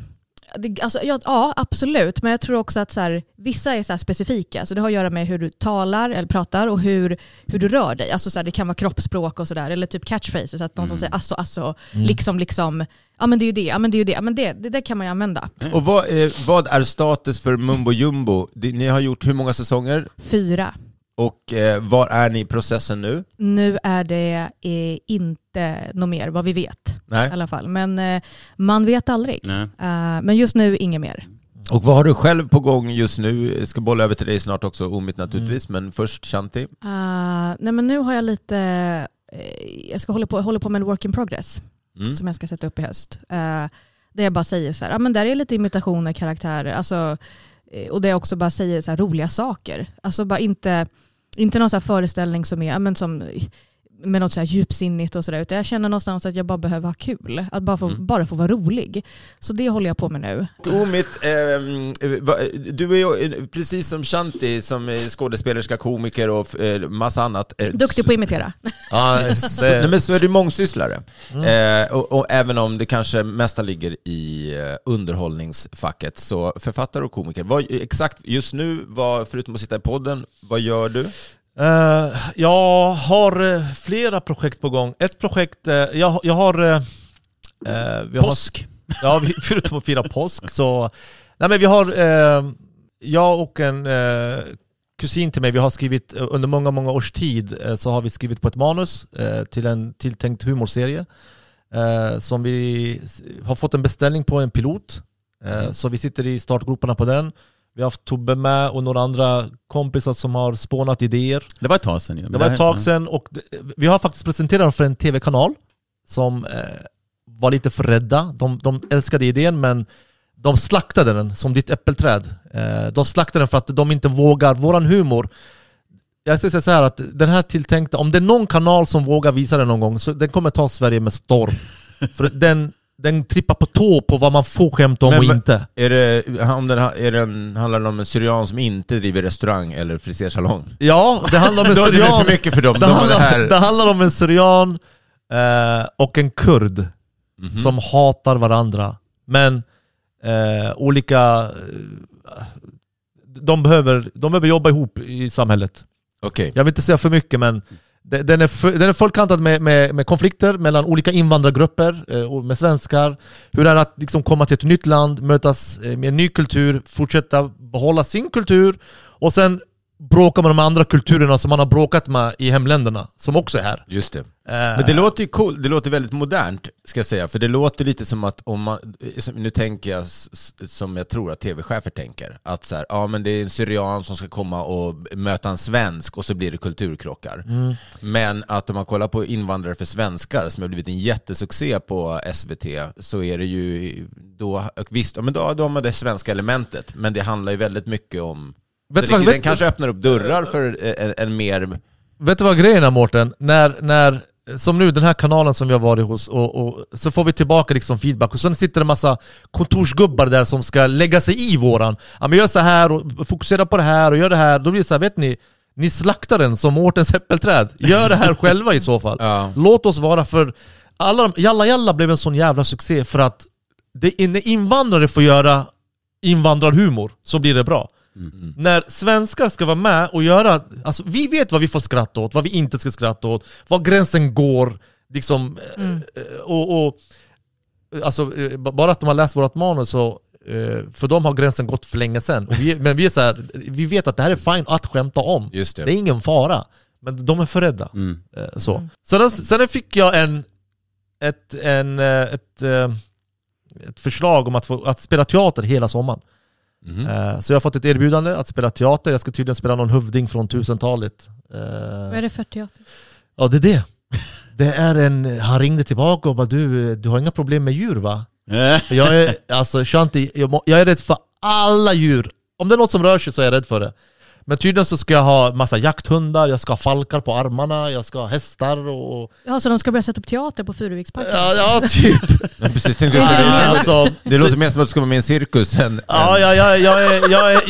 det, alltså, ja, ja, absolut. Men jag tror också att så här, vissa är så specifika. Så det har att göra med hur du talar eller pratar och hur, hur du rör dig. Alltså, så här, det kan vara kroppsspråk och sådär. Eller typ catchphrases. Att någon som säger alltså, alltså, liksom, liksom. Ja men det är ju det, ja men det är ju det. Ja, men det, det, det kan man ju använda. Och vad, eh, vad är status för Mumbo Jumbo? Ni har gjort hur många säsonger? Fyra. Och eh, var är ni i processen nu? Nu är det eh, inte något mer vad vi vet Nej. i alla fall. Men eh, man vet aldrig. Nej. Eh, men just nu inget mer. Och vad har du själv på gång just nu? Jag ska bolla över till dig snart också, Omit naturligtvis, men först Shanti. Uh, nej men nu har jag lite, eh, jag ska hålla på, håller på med en work in progress Mm. som jag ska sätta upp i höst. Uh, där jag bara säger så här, ja men där är lite imitationer, karaktärer, alltså, och där jag också bara säger så här roliga saker. Alltså bara inte, inte någon så här föreställning som är, men som, med något så här djupsinnigt och sådär, utan jag känner någonstans att jag bara behöver ha kul. Att bara få, Mm. bara få vara rolig. Så det håller jag på med nu. Omit, eh, du är ju precis som Shanti, som är skådespelerska, komiker och eh, massa annat. eh, Duktig på att imitera. Ja, Så, nej, men så är du mångsysslare. Mm. Eh, och, och även om det kanske mesta ligger i eh, underhållningsfacket, så författare och komiker. Vad, exakt just nu, vad, förutom att sitta i podden, vad gör du? Eh, jag har eh, flera projekt på gång. Ett projekt, eh, jag, jag har... vi har Påsk. Ja, vi, förutom att fira påsk så... Nej men vi har... Jag och en kusin till mig, vi har skrivit under många, många års tid så har vi skrivit på ett manus till en tilltänkt humorserie. Som vi har fått en beställning på en pilot. Eh, så vi sitter i startgroparna på den. Vi har haft Tobbe med och några andra kompisar som har spånat idéer. Det var ett tag sedan ju. Det var ett tag sedan och det, vi har faktiskt presenterat den för en tv-kanal som eh, var lite för rädda. De, de älskade idén men de slaktade den som ditt äppelträd. Eh, de slaktade den för att de inte vågar, våran humor jag ska säga så här att den här tilltänkta, om det är någon kanal som vågar visa den någon gång så den kommer ta Sverige med storm. för den, den trippar på tå på vad man får skämta om Men och inte. Är det, om den, är den, handlar det om en syrian som inte driver restaurang eller frisersalong? Ja, det handlar om en Då är det syrian. för mycket för dem. Det, De handlar, det här- det handlar om en syrian eh, och en kurd Mhm. som hatar varandra. Men eh, olika... Eh, de, behöver, de behöver jobba ihop i samhället. Okej. Jag vill inte säga för mycket men den är, för, den är fullkantad med, med, med konflikter mellan olika invandrargrupper eh, och med svenskar. Hur det är att liksom komma till ett nytt land, mötas eh, med en ny kultur, fortsätta behålla sin kultur och sen bråka med de andra kulturerna som man har bråkat med i hemländerna, som också är här. Just det. Eh, Men det låter ju cool, det låter väldigt modernt ska jag säga, för det låter lite som att om man, nu tänker jag som jag tror att tv-chefer tänker, att så här, ja men det är en syrian som ska komma och möta en svensk och så blir det kulturkrockar. Mm. Men att om man kollar på Invandrare för svenskar som har blivit en jättesuccé på SVT så är det ju då, visst, ja, men då, då har man det svenska elementet, men det handlar ju väldigt mycket om Vet så vad- den kanske öppnar upp dörrar för en, en mer Vet du vad grejen är Mårten? När, när, som nu den här kanalen som vi har varit hos, och, och, så får vi tillbaka liksom feedback och sen sitter det en massa kontorsgubbar där som ska lägga sig i våran. Ja men gör så här och fokusera på det här och gör det här. Då blir det så här, vet ni? Ni slaktar den som Mårtens äppelträd. Gör det här själva i så fall. Ja. Låt oss vara för... Alla, de- Jalla Jalla blev en sån jävla succé för att det, när invandrare får göra invandrarhumor så blir det bra. När svenskar ska vara med och göra, alltså vi vet vad vi får skratta åt, vad vi inte ska skratta åt, var gränsen går, liksom, eh, och, och alltså, eh, b- bara att de har läst vårt manus så eh, för dem har gränsen gått för länge sedan. Och vi, men vi är så här, vi vet att det här är fine att skämta om. Just det. är ingen fara. Men de är för rädda. Mm. Eh, Så. Sen, sen fick jag en, ett, en, eh, ett, eh, ett förslag om att, få, att spela teater hela sommaren. Eh, Så jag har fått ett erbjudande att spela teater, jag ska tydligen spela någon huvuding från 1000-talet. Eh, Vad är det för teater? Ja det är det. Det är en, han ringde tillbaka och bara du, du har inga problem med djur va? För Jag är, alltså Shanti, jag, må- jag är rädd för alla djur. Om det är något som rör sig så är jag rädd för det. Men tydligen så ska jag ha massa jakthundar, jag ska ha falkar på armarna, jag ska ha hästar och... Ja, så de ska börja sätta upp teater på Furuviksparken? Ja, ja typ. Ja, precis, tänkte Är jag det säga. mer alltså, Det låter mer som att du ska vara med i en cirkus än... Ja, ja, ja, jag är... Jag, är,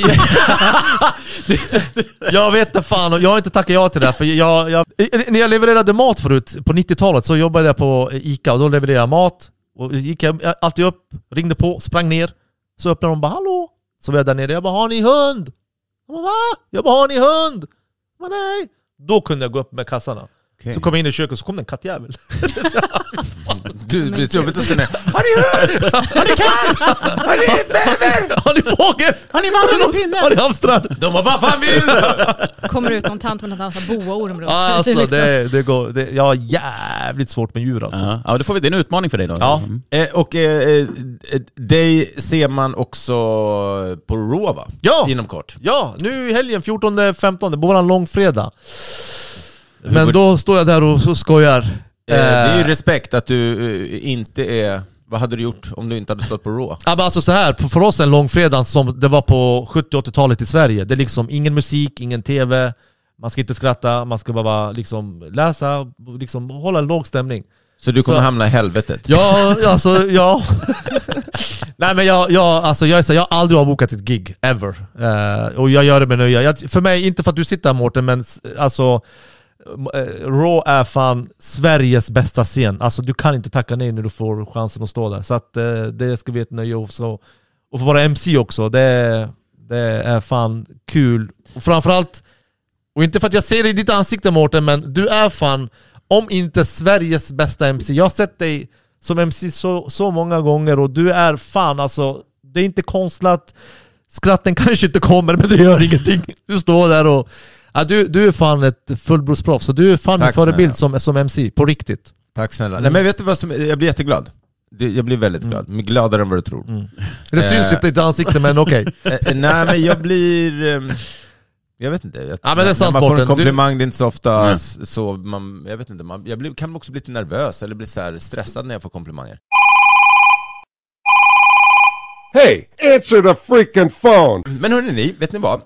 jag vet inte fan, och jag har inte tackat ja till det här, för jag, jag, När jag levererade mat förut, på 90-talet, så jobbade jag på Ica och då levererade jag mat. Och gick jag alltid upp, ringde på, sprang ner. Så öppnade de bara 'Hallå?' Så var jag där nere, jag bara 'Har ni hund?' Jag bara 'Va?' Jag bara 'Har ni hund?' Men nej. Då kunde jag gå upp med kassarna. Okej. Så kom jag in i köket och så kom det en kattjävel. Du, det blir så jobbigt att ner. Har ni hund? Har ni katt? Har ni bäver? Har ni fågel? Har ni vandrande pinne? Har ni hamstrar? De bara 'Vad fan vill du?' Kommer ut någon tant med någon boaorm runt sig. alltså liksom. det, det går, det, jag har jävligt svårt med djur alltså. Ja, ja, då får vi, det är en utmaning för dig då. Ja. Mm. Eh, och eh, eh, dig ser man också på Raw va? Ja! Inom kort. Ja, nu i helgen 14-15, på våran långfredag. Men då står jag där och så skojar. Eh, det är ju Eh, respekt att du eh, inte är... Vad hade du gjort om du inte hade stått på Raw? Ja, men alltså så här, för- oss en långfredag som det var på 70-80-talet i Sverige. Det är liksom ingen musik, ingen TV, man ska inte skratta, man ska bara liksom läsa, liksom hålla en låg stämning. Så du kommer Så- hamna i helvetet? Ja, alltså ja. Nej men jag, jag, alltså, jag, är så, jag har aldrig avbokat ett gig, ever. Eh, och jag gör det med nöje. Jag, för mig, inte för att du sitter här Mårten, men alltså Eh, Raw är fan Sveriges bästa scen. Alltså du kan inte tacka nej när du får chansen att stå där. Så att, eh, det ska bli ett nöje också. Och få vara MC också, det, det är fan kul. Och framförallt, och inte för att jag ser det i ditt ansikte Mårten, men du är fan, om inte Sveriges bästa MC. Jag har sett dig som MC så, så många gånger och du är fan alltså, det är inte konstlat, skratten kanske inte kommer men det gör ingenting. Du står där och, ja, du, du är fan ett fullblodsproffs, så du är fan en Tack förebild snälla. som, som MC, på riktigt. Tack snälla. Nej men vet du vad som... Jag blir jätteglad. Det- Jag blir väldigt glad. Men gladare än vad du tror. Det Eh. syns inte i ditt ansikte men okej. Eh, eh, nej men jag blir... ehm, Jag vet inte. Jag, Ja, men det är sant, när man får en komplimang, det är inte så ofta s- så man... Jag vet inte, man, jag blir, kan också bli lite nervös eller bli så här stressad när jag får komplimanger. Hey, answer the freaking phone. Men hörni ni, vet ni vad?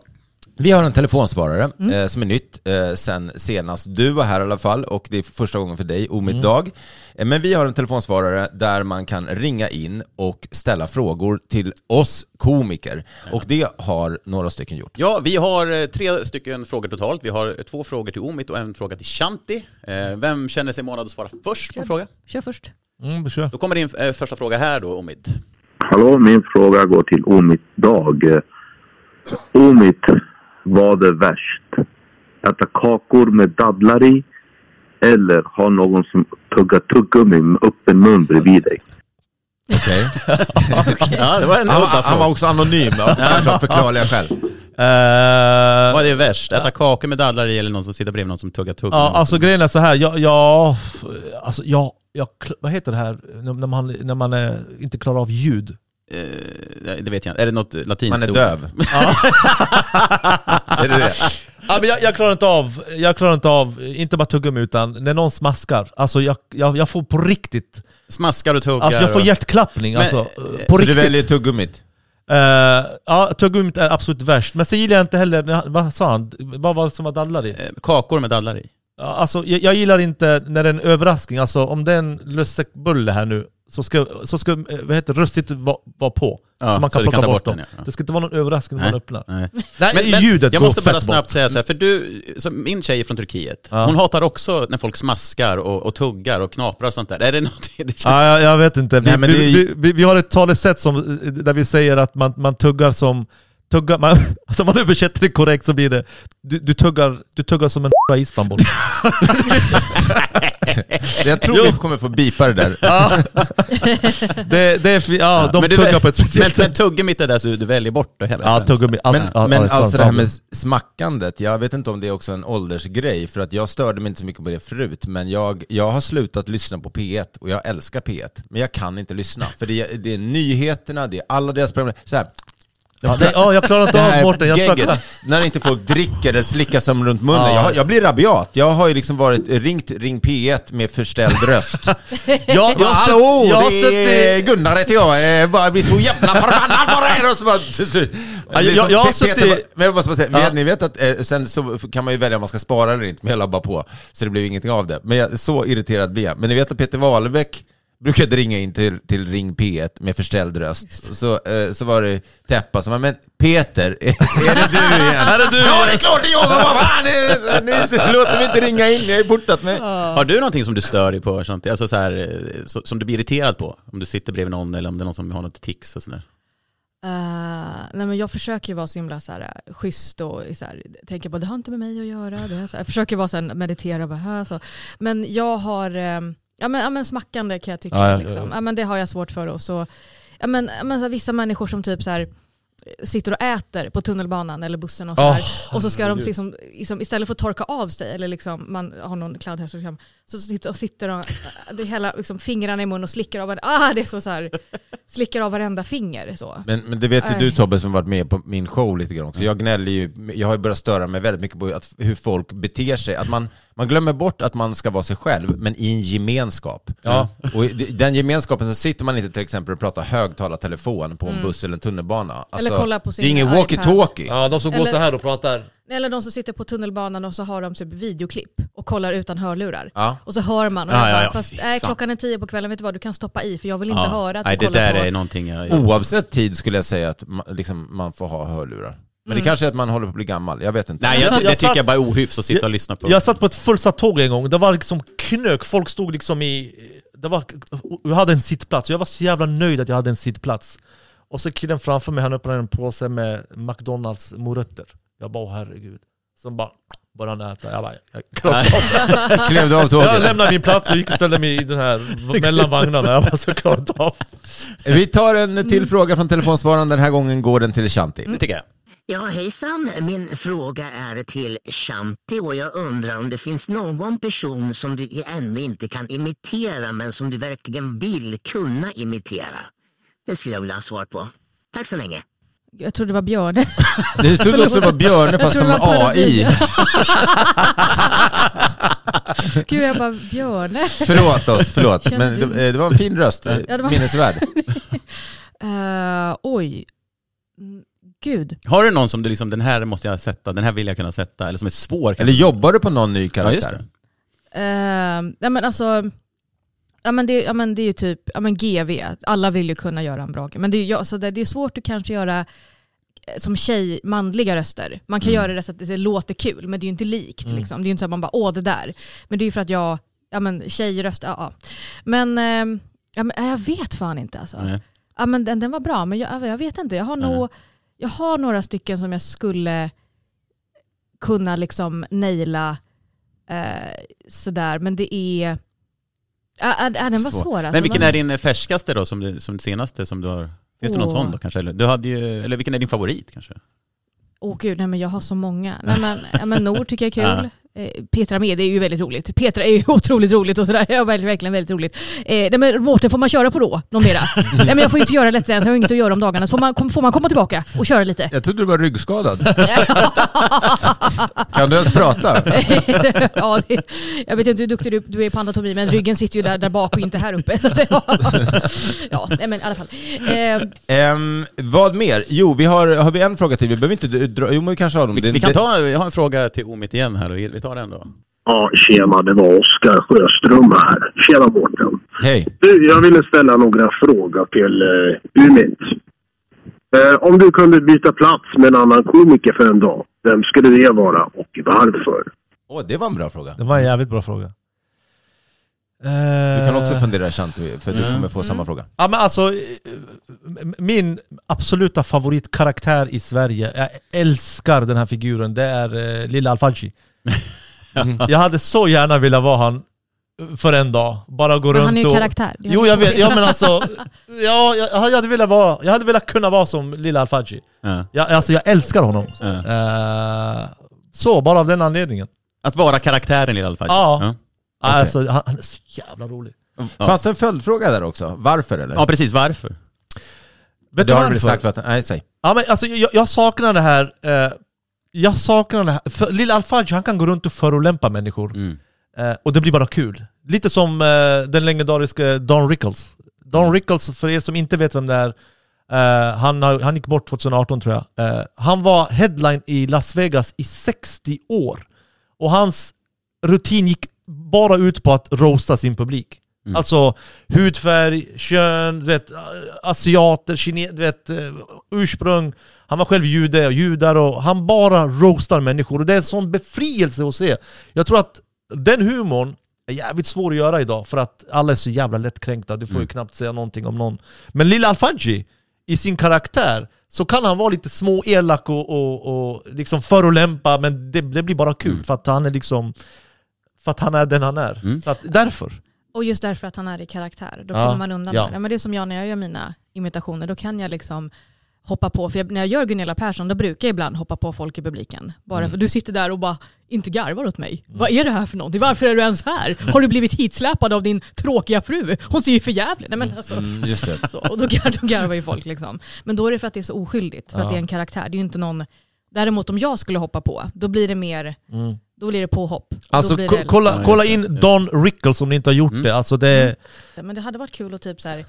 Vi har en telefonsvarare Mm. eh, som är nytt eh, sen senast du var här i alla fall och det är första gången för dig, Omid Mm. Dag. Eh, men vi har en telefonsvarare där man kan ringa in och ställa frågor till oss komiker. Och det har några stycken gjort. Ja, vi har eh, tre stycken frågor totalt. Vi har eh, två frågor till Omid och en fråga till Shanti. Eh, Vem känner sig månad att svara först på en fråga? Kör först. Mm, kör. Då kommer din eh, första fråga här då, Omid. Hallå, min fråga går till Omit Dag. Omit, vad är värst? Äta kakor med dadlar i eller ha någon som tuggar tuggummi med öppen mun bredvid dig? Okej. Ja, det var en Han, han var också anonym, av förklarliga skäl. Eh, Vad är värst? Äta kakor med dadlar i eller någon som sitter bredvid någon som tuggar tuggummi? Ja, alltså grejen är så här. Jag, jag, alltså jag, jag, vad heter det här när när man, när man eh, inte klarar av ljud? Eh, det vet jag inte. Är det något latinskt Man är döv. är det det? Ja, men jag, jag klarar inte av, jag klarar inte av, inte bara tuggummi utan när någon smaskar. Alltså jag, jag, jag får på riktigt, Smaskar och tuggar? alltså jag får och- hjärtklappning. Men, alltså, eh, på Så du riktigt. väljer tuggummit? Eh, ja, tuggummit är absolut värst. Men sen gillar jag inte heller, vad sa han? Vad var det som var dadlar i? Kakor med dadlar i? Alltså, jag, jag gillar inte när det är en överraskning. Alltså om det är en lussekbulle här nu, så ska, så ska eh, vad heter röstigt vara vara på. Ja, så man kan så plocka kan bort bort dem. den, ja. Det ska inte vara någon överraskning när man öppnar. Nej. Nej, ljudet jag måste bara snabbt bort. säga så här, för du, min tjej är från Turkiet, Ja. hon hatar också när folk smaskar och, och tuggar och knaprar och sånt där. Är det något, det känns... Ja, jag, jag vet inte. Vi, Nej, men det vi, vi, vi, vi har ett talesätt som, där vi säger att man, man tuggar som... Tuggar, man, alltså man översätter det korrekt så blir det du, du, tuggar, du tuggar som en i Istanbul. Jag tror Jo. vi kommer få bipa det där. Ja. det, det är, ja, de men du, tuggar på ett men, speciellt men sätt. tuggummit är det så du väljer bort det hela? Ja, tuggummi. Allt, Men, ja, men ja, alltså det här med smackandet, jag vet inte om det är också en åldersgrej, för att jag störde mig inte så mycket på det förut, men jag, jag har slutat lyssna på P1 och jag älskar P1, men jag kan inte lyssna. För det är, det är nyheterna, det är alla deras program, så här, Ja, det, ja, jag klarar inte av Mårten, jag gegget, när inte folk dricker eller slickar som runt munnen. Ja. Jag, jag blir rabiat. Jag har ju liksom varit, ringt Ring P1 med förställd röst. Ja, Ja, jag har hallå, jag det är Gunnar heter jag. Eh, bara blir så jävla förbannad på det. Och så bara, jag- jag- jag har suttit- bara- Men jag måste bara säga, Ja. ni vet att eh, sen så kan man ju välja om man ska spara eller inte, men jag la bara på. Så det blev ingenting av det. Men jag, så irriterad blir jag. Men ni vet att Peter Wahlbeck brukade ringa in till, till Ring P1 med förställd röst. Så, eh, så var det Teppa som var, men Peter, är, är det du igen? Är det du Ja, det är klart det är jag! Men vad fan, ni, ni låter mig inte ringa in, jag har ju portat mig. Har du någonting som du stör dig på, Shanti? Alltså så här, eh, så, som du blir irriterad på? Om du sitter bredvid någon eller om det är någon som har något tics och sådär? Eh, nej men jag försöker ju vara så himla så här, eh, schysst och så här, tänka på det har inte med mig att göra. Det är så här, jag försöker vara så här, meditera och bara, här, så. Men jag har, eh, ja, men, ja men smackande kan jag tycka. Ja, ja, liksom. ja. men det har jag svårt för. Och så, ja, men, men, så här, vissa människor som typ så här, sitter och äter på tunnelbanan eller bussen och så här. Och så ska de liksom, liksom, istället för att torka av sig eller liksom, man har någon clownhärskarkam så sitter, och sitter de, det hela liksom, fingrarna i mun och slickar av, ah, det är så, så här, slickar av varenda finger. Så. Men, men det vet ju du. Tobbe som varit med på min show lite grann också. Jag gnäller ju, jag har ju börjat störa mig väldigt mycket på att, hur folk beter sig. Att man, man glömmer bort att man ska vara sig själv, men i en gemenskap. Ja. Och i den gemenskapen så sitter man inte till exempel och pratar högtalartelefon på en buss eller en tunnelbana. Alltså, Eller kollar på sin det är ingen walkie-talkie. Ja, de som går Eller- så här och pratar. Eller de som sitter på tunnelbanan och så har de typ videoklipp och kollar utan hörlurar. Ja. Och så hör man och Ja, jag ja, bara, ja, fast nej, klockan är tio på kvällen, vet du vad, du kan stoppa i för jag vill inte höra att Nej, du det där på... är någonting jag... Oavsett tid skulle jag säga att man, liksom, man får ha hörlurar. Men det kanske är att man håller på att bli gammal, jag vet inte. Nej, jag, Jag det tycker satt- jag bara är ohyfs att sitta och lyssna på. Jag satt på ett fullsatt tåg en gång, det var liksom knök, folk stod liksom i... Det var, jag hade en sittplats, jag var så jävla nöjd att jag hade en sittplats. Och så killen framför mig, han öppnade en påse med McDonalds morötter. Jag bara, åh herregud. Så bara började han äta. Jag bara, jag inte av av Jag tåget? lämnade min plats och gick och ställde mig i den här mellan vagnarna. Jag bara, så klarar inte av. Vi tar en till fråga från telefonsvararen, den här gången går den till Shanti. Det tycker jag. Ja, hejsan. Min fråga är till Shanti och jag undrar om det finns någon person som du ännu inte kan imitera men som du verkligen vill kunna imitera. Det skulle jag vilja ha svar på. Tack så länge. Jag trodde det var Björne. Du trodde också det var Björne fast som var AI. Gud, jag bara, Björne? Förlåt oss, förlåt. Men det, det var en fin röst, Ja, var- minnesvärd. Eh, oj. Mm, gud. Har du någon som du liksom, den här måste jag sätta, den här vill jag kunna sätta, eller som är svår? Eller jobbar du på någon ny Ja, karaktär? just det. Uh, ja men alltså, ja men det, ja men det är ju typ, ja men GV, alla vill ju kunna göra en bra Men det är, ju- alltså det, det är svårt att kanske göra eh, som tjej, manliga röster. Man kan Mm. göra det så att det låter kul, men det är ju inte likt. Mm. Liksom. Det är ju inte så att man bara, åh det där. Men det är ju för att jag, ja men tjejröst, ja ja. Men, ehm, ja, men jag vet fan inte alltså. Nej. Ja, men den, den var bra, men jag, jag vet inte. Jag har, nog, jag har några stycken som jag skulle kunna liksom naila eh, sådär, men det är... Ja, ja, den var Svår. svår. alltså. Men vilken är din färskaste då, som, du, som senaste som du har? Finns det någon sån då kanske? Eller, du hade ju, eller vilken är din favorit kanske? Åh gud, nej men jag har så många. Nej men, men Nord tycker jag är kul. Eh, Petra med, det är ju väldigt roligt. Petra är ju otroligt roligt och sådär. Ja, verkligen, verkligen väldigt roligt. Eh, nej men Mårten, får man köra på då? Någon mera? nej men jag får ju inte göra Let's Dance, jag har inget att göra om dagarna. Så får man, kom- får man komma tillbaka och köra lite? Jag trodde du var ryggskadad. kan du ens prata? ja, det, jag vet inte hur duktig du, du är på anatomi, men ryggen sitter ju där, där bak och inte här uppe. Så att, ja, ja, nej men i alla fall. Eh, Ehm, vad mer? Jo, vi har, har vi en fråga till. Vi behöver inte dra... Jo, men vi kanske har dem. Vi, vi kan ta, jag har en fråga till Omit igen här, tar den då. Ja, tjena, det var Oskar Sjöström här. Tjena Mårten. Hej. Du, jag ville ställa några frågor till uh, Umit. Eh, om du kunde byta plats med en annan komiker för en dag, vem skulle det vara och varför? Åh, det var en bra fråga. Det var en jävligt bra fråga. Du kan också fundera Shanti, för du Mm. kommer få samma fråga. Ja men alltså, eh, min absoluta favoritkaraktär i Sverige, jag älskar den här figuren, det är eh, Lilla Alfaggi. Jag hade så gärna velat vara han för en dag. Bara gå Men runt han är ju och... karaktär. Jo jag vet, ja men alltså, ja, jag, jag hade velat vara, jag hade velat kunna vara som Lilla Alfaggi. Ja. Jag, alltså jag älskar honom. Ja. Eh, så, bara av den anledningen. Att vara karaktären i alla fall. Ja. Okej. Alltså han, han är så jävla rolig. Ja. Fanns det en följdfråga där också? Varför eller? ja, precis. Varför? Vet du har varför? sagt för att... Nej, säg. Ja, men alltså, jag, jag saknar det här, eh, jag saknar det här, för Lilla Alfaggi han kan gå runt och förolämpa människor, Mm. eh, och det blir bara kul. Lite som eh, den legendariska Don Rickles. Don Mm. Rickles, för er som inte vet vem det är, eh, han, har, han gick bort 2018 tror jag. Eh, han var headline i Las Vegas i 60 år. Och hans rutin gick bara ut på att roasta sin publik. Mm. Alltså hudfärg, kön, du vet, asiater, kine, du vet, eh, ursprung. Han var själv jude och judar och han bara roastar människor. Och det är en sån befrielse att se. Jag tror att den humorn är jävligt svår att göra idag för att alla är så jävla lättkränkta. Du får ju Mm. knappt säga någonting om någon. Men Lilla Alfaggi, i sin karaktär, så kan han vara lite små elak och, och, och liksom förolämpa, men det, det blir bara kul Mm. för att han är liksom för att han är den han är. Mm. Så att, därför. Och just därför att han är i karaktär, då Ja, kommer man undan ja. det. Men det är som jag när jag gör mina imitationer, då kan jag liksom hoppa på, för jag, när jag gör Gunilla Persson då brukar jag ibland hoppa på folk i publiken. Bara Mm. för du sitter där och bara inte garvar åt mig. Vad är det här för någonting? Varför är du ens här? Har du blivit hitsläpad av din tråkiga fru? Hon ser ju för jävligt. Nej, men alltså, Mm, just det. så, och då, gar, då garvar ju folk liksom. Men då är det för att det är så oskyldigt, för Ja. att det är en karaktär. Det är ju inte någon... Däremot om jag skulle hoppa på, då blir det mer, Mm. Då blir det påhopp. Alltså då blir ko- det kolla, kolla in Don Rickles om ni inte har gjort Mm. det. Alltså det Men det hade varit kul att typ så här,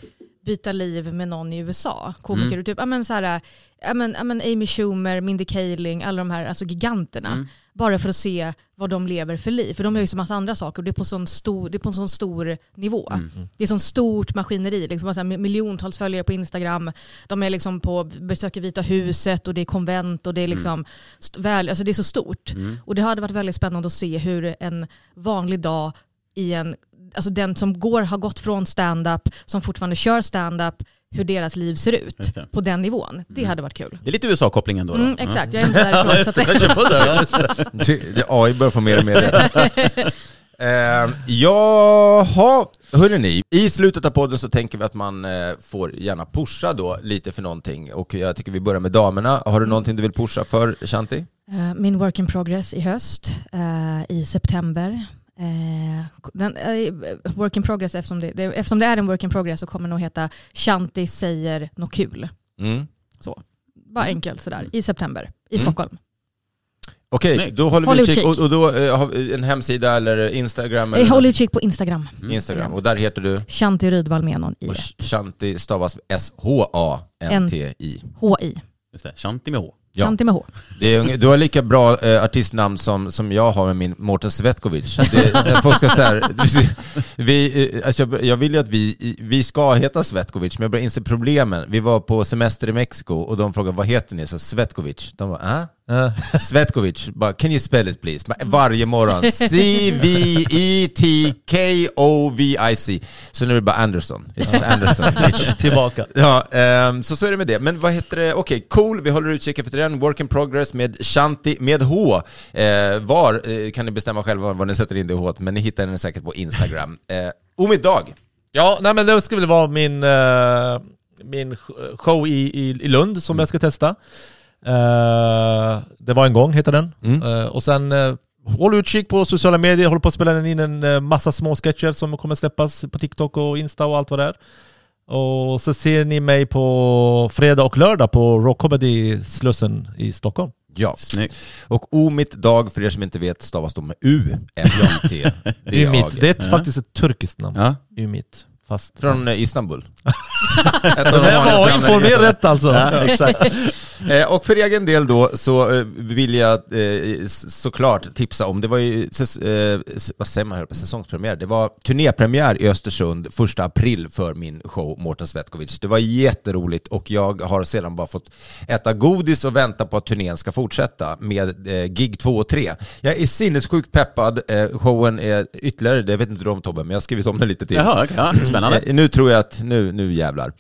byta liv med någon i USA. Komiker. Mm. Typ, ja, men så här, ja, men, ja, men Amy Schumer, Mindy Kaling, alla de här alltså giganterna. Mm. Bara för att se vad de lever för liv. För de gör ju så massa andra saker och det är på, sån stor, det är på en sån stor nivå. Mm. Det är sån stort maskineri. Liksom, så här, med miljontals följare på Instagram. De är liksom på, besöker Vita huset och det är konvent och det är liksom st- väl, alltså det är så stort. Mm. Och det hade varit väldigt spännande att se hur en vanlig dag i en, alltså den som går, har gått från stand-up, som fortfarande kör stand-up, hur deras liv ser ut på den nivån. Det Mm. hade varit kul. Det är lite USA-kopplingen då. då. Mm, exakt, jag är inte därifrån. så att. Det- AI börjar få mer och mer. Eh, Jaha, hörrni. I slutet av podden så tänker vi att man eh, får gärna pusha då lite för någonting. Och jag tycker vi börjar med damerna. Har du någonting du vill pusha för, Shanti? Eh, Min work in progress i höst, eh, i september. Eh, Den, eh, work in progress, eftersom det, det, eftersom det är en work in progress så kommer det nog heta Shanti säger något kul. Mm. Bara enkelt sådär, i september, i Mm. Stockholm. Okej, då håller Håll vi utkik. Och, och då eh, har vi en hemsida eller Instagram? Eh, Eller Håll utkik på Instagram. Instagram. Och där heter du? Shanti Rydvall med någon i Och Shanti stavas S-H-A-N-T-I. HI. Just det, Shanti med H. Ja. Shanti med H. Det är, du har lika bra eh, artistnamn som, som jag har med min Mårten Svetkovic. Det, när folk ska så här, vi, eh, alltså jag, jag vill ju att vi, vi ska heta Svetkovic, men jag börjar inse problemen. Vi var på semester i Mexiko och de frågade vad heter ni? Så Svetkovic. De bara, äh? Svetkovic, bara, can you spell it please? Varje morgon. E C-V-E-T-K-O-V-I-C. Så nu är det bara Anderson. It's Anderson. Tillbaka. Ja, ehm, så så är det med det. Men vad heter det? Okej, cool. Vi håller utkik efter den. Work in progress med Shanti med H. Eh, var eh, kan ni bestämma själva var ni sätter in det H, men ni hittar den säkert på Instagram. Eh, Omid Dag. Ja, nej men det ska väl vara min, eh, min show i, i, i Lund som jag ska testa. Eh, det var en gång, heter den. Eh, och sen uh, håll utkik på sociala medier, håller på att spela in en massa små sketcher som kommer släppas på TikTok och Insta och allt vad det är. Och så ser ni mig på fredag och lördag på Rock Comedy Slussen i Stockholm. Ja. Och Omid Dag, för er som inte vet, stavas då med U. M-I-T. Ümit, det är ett, faktiskt ett turkiskt namn. Ja. Ümit. Fast... Från Istanbul. Det var informerat rätt alltså. Ja, exakt. Eh, och för egen del då så eh, vill jag eh, såklart tipsa om, det var ju, eh, vad säger man säsongspremiär? Det var turnépremiär i Östersund första april för min show Mårten Svetkovic. Det var jätteroligt och jag har sedan bara fått äta godis och vänta på att turnén ska fortsätta med eh, gig 2 och 3. Jag är sinnessjukt peppad, showen är ytterligare, det vet inte du om Tobbe, men jag har skrivit om den lite till. Jaha, okej. Ja, spännande. Nu tror jag att, nu, nu jävlar.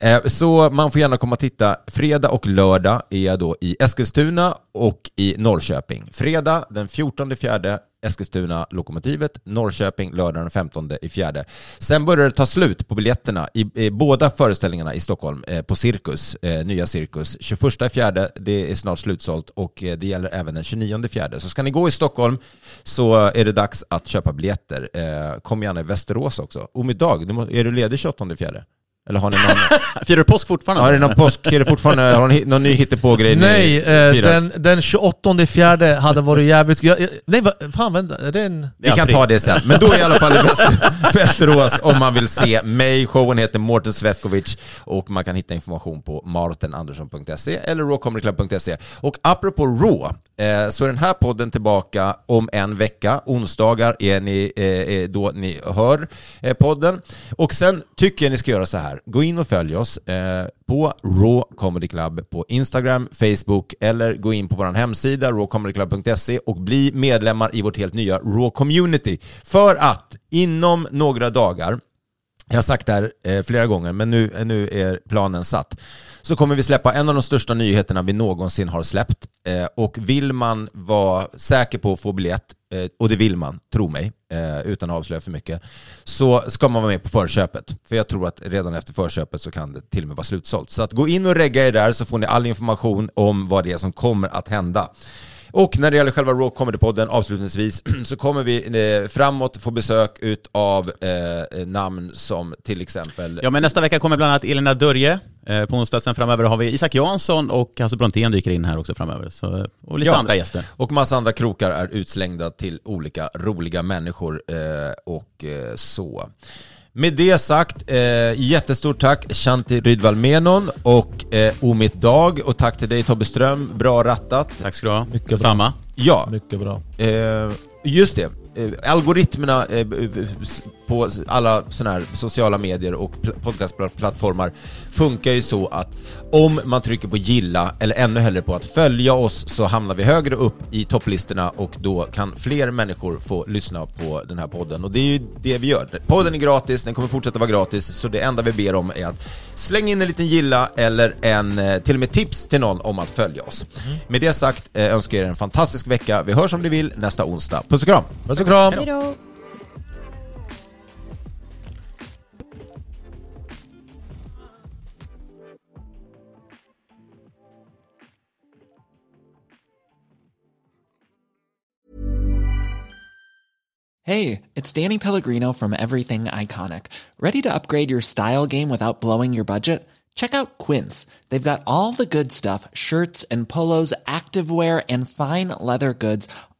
Eh, så man får gärna komma och titta. Fredag och lördag är jag då i Eskilstuna och i Norrköping. Fredag den 14 fjärde Eskilstuna Lokomotivet, Norrköping lördag den 15 i fjärde. Sen börjar det ta slut på biljetterna i, i båda föreställningarna i Stockholm eh, på Cirkus, eh, nya Cirkus. 21 fjärde, det är snart slutsålt och eh, det gäller även den 29 fjärde. Så ska ni gå i Stockholm så är det dags att köpa biljetter. Eh, kom gärna i Västerås också. Om idag, är du ledig 28 fjärde? Eller har ni någon... Firar du påsk fortfarande? Har ni någon påsk? Är det fortfarande, har ni någon ny hittepå-grej Nej, eh, den, den 28 fjärde hade varit jävligt... Jag, jag, nej, va, fan vänta, är det en... Vi kan ta det sen, men då är i alla fall i Väster, Västerås om man vill se mig. Showen heter Mårten Svetkovic och man kan hitta information på martenandersson.se eller rawcomedyclub.se. Och apropå Raw, eh, så är den här podden tillbaka om en vecka. Onsdagar är, ni, eh, är då ni hör eh, podden. Och sen tycker jag ni ska göra så här. Gå in och följ oss eh, på Raw Comedy Club på Instagram, Facebook eller gå in på vår hemsida rawcomedyclub.se och bli medlemmar i vårt helt nya Raw Community. För att inom några dagar jag har sagt det här eh, flera gånger, men nu, eh, nu är planen satt. Så kommer vi släppa en av de största nyheterna vi någonsin har släppt. Eh, och vill man vara säker på att få biljett, Eh, och det vill man, tro mig, eh, utan att avslöja för mycket, så ska man vara med på förköpet. För jag tror att redan efter förköpet så kan det till och med vara slutsålt. Så att gå in och regga er där så får ni all information om vad det är som kommer att hända. Och när det gäller själva Raw Comedy-podden avslutningsvis så kommer vi eh, framåt få besök av eh, namn som till exempel... Ja, men nästa vecka kommer bland annat Elina Dörje. Eh, På onsdag sen framöver har vi Isak Jansson och Hasse Brontén dyker in här också framöver. Så, och lite Ja, andra gäster. Och massa andra krokar är utslängda till olika roliga människor eh, och eh, så. Med det sagt, eh, jättestort tack Shanti Rydvall Menon och eh, Omit Dag och tack till dig Tobbe Ström, bra rattat. Tack ska du ha. Mycket bra. Samma. Ja. Mycket bra. Eh, just det. Eh, algoritmerna eh, på alla sådana här sociala medier och pl- podcastplattformar funkar ju så att om man trycker på gilla eller ännu hellre på att följa oss så hamnar vi högre upp i topplistorna och då kan fler människor få lyssna på den här podden. Och det är ju det vi gör. Podden är gratis, den kommer fortsätta vara gratis, så det enda vi ber om är att slänga in en liten gilla eller en, eh, till och med tips till någon om att följa oss. Med det sagt önskar jag er en fantastisk vecka. Vi hörs om ni vill nästa onsdag. Puss och kram! Puss och kram! Hej då. Hey, it's Danny Pellegrino from Everything Iconic. Ready to upgrade your style game without blowing your budget? Check out Quince. They've got all the good stuff shirts and polos, activewear, and fine leather goods,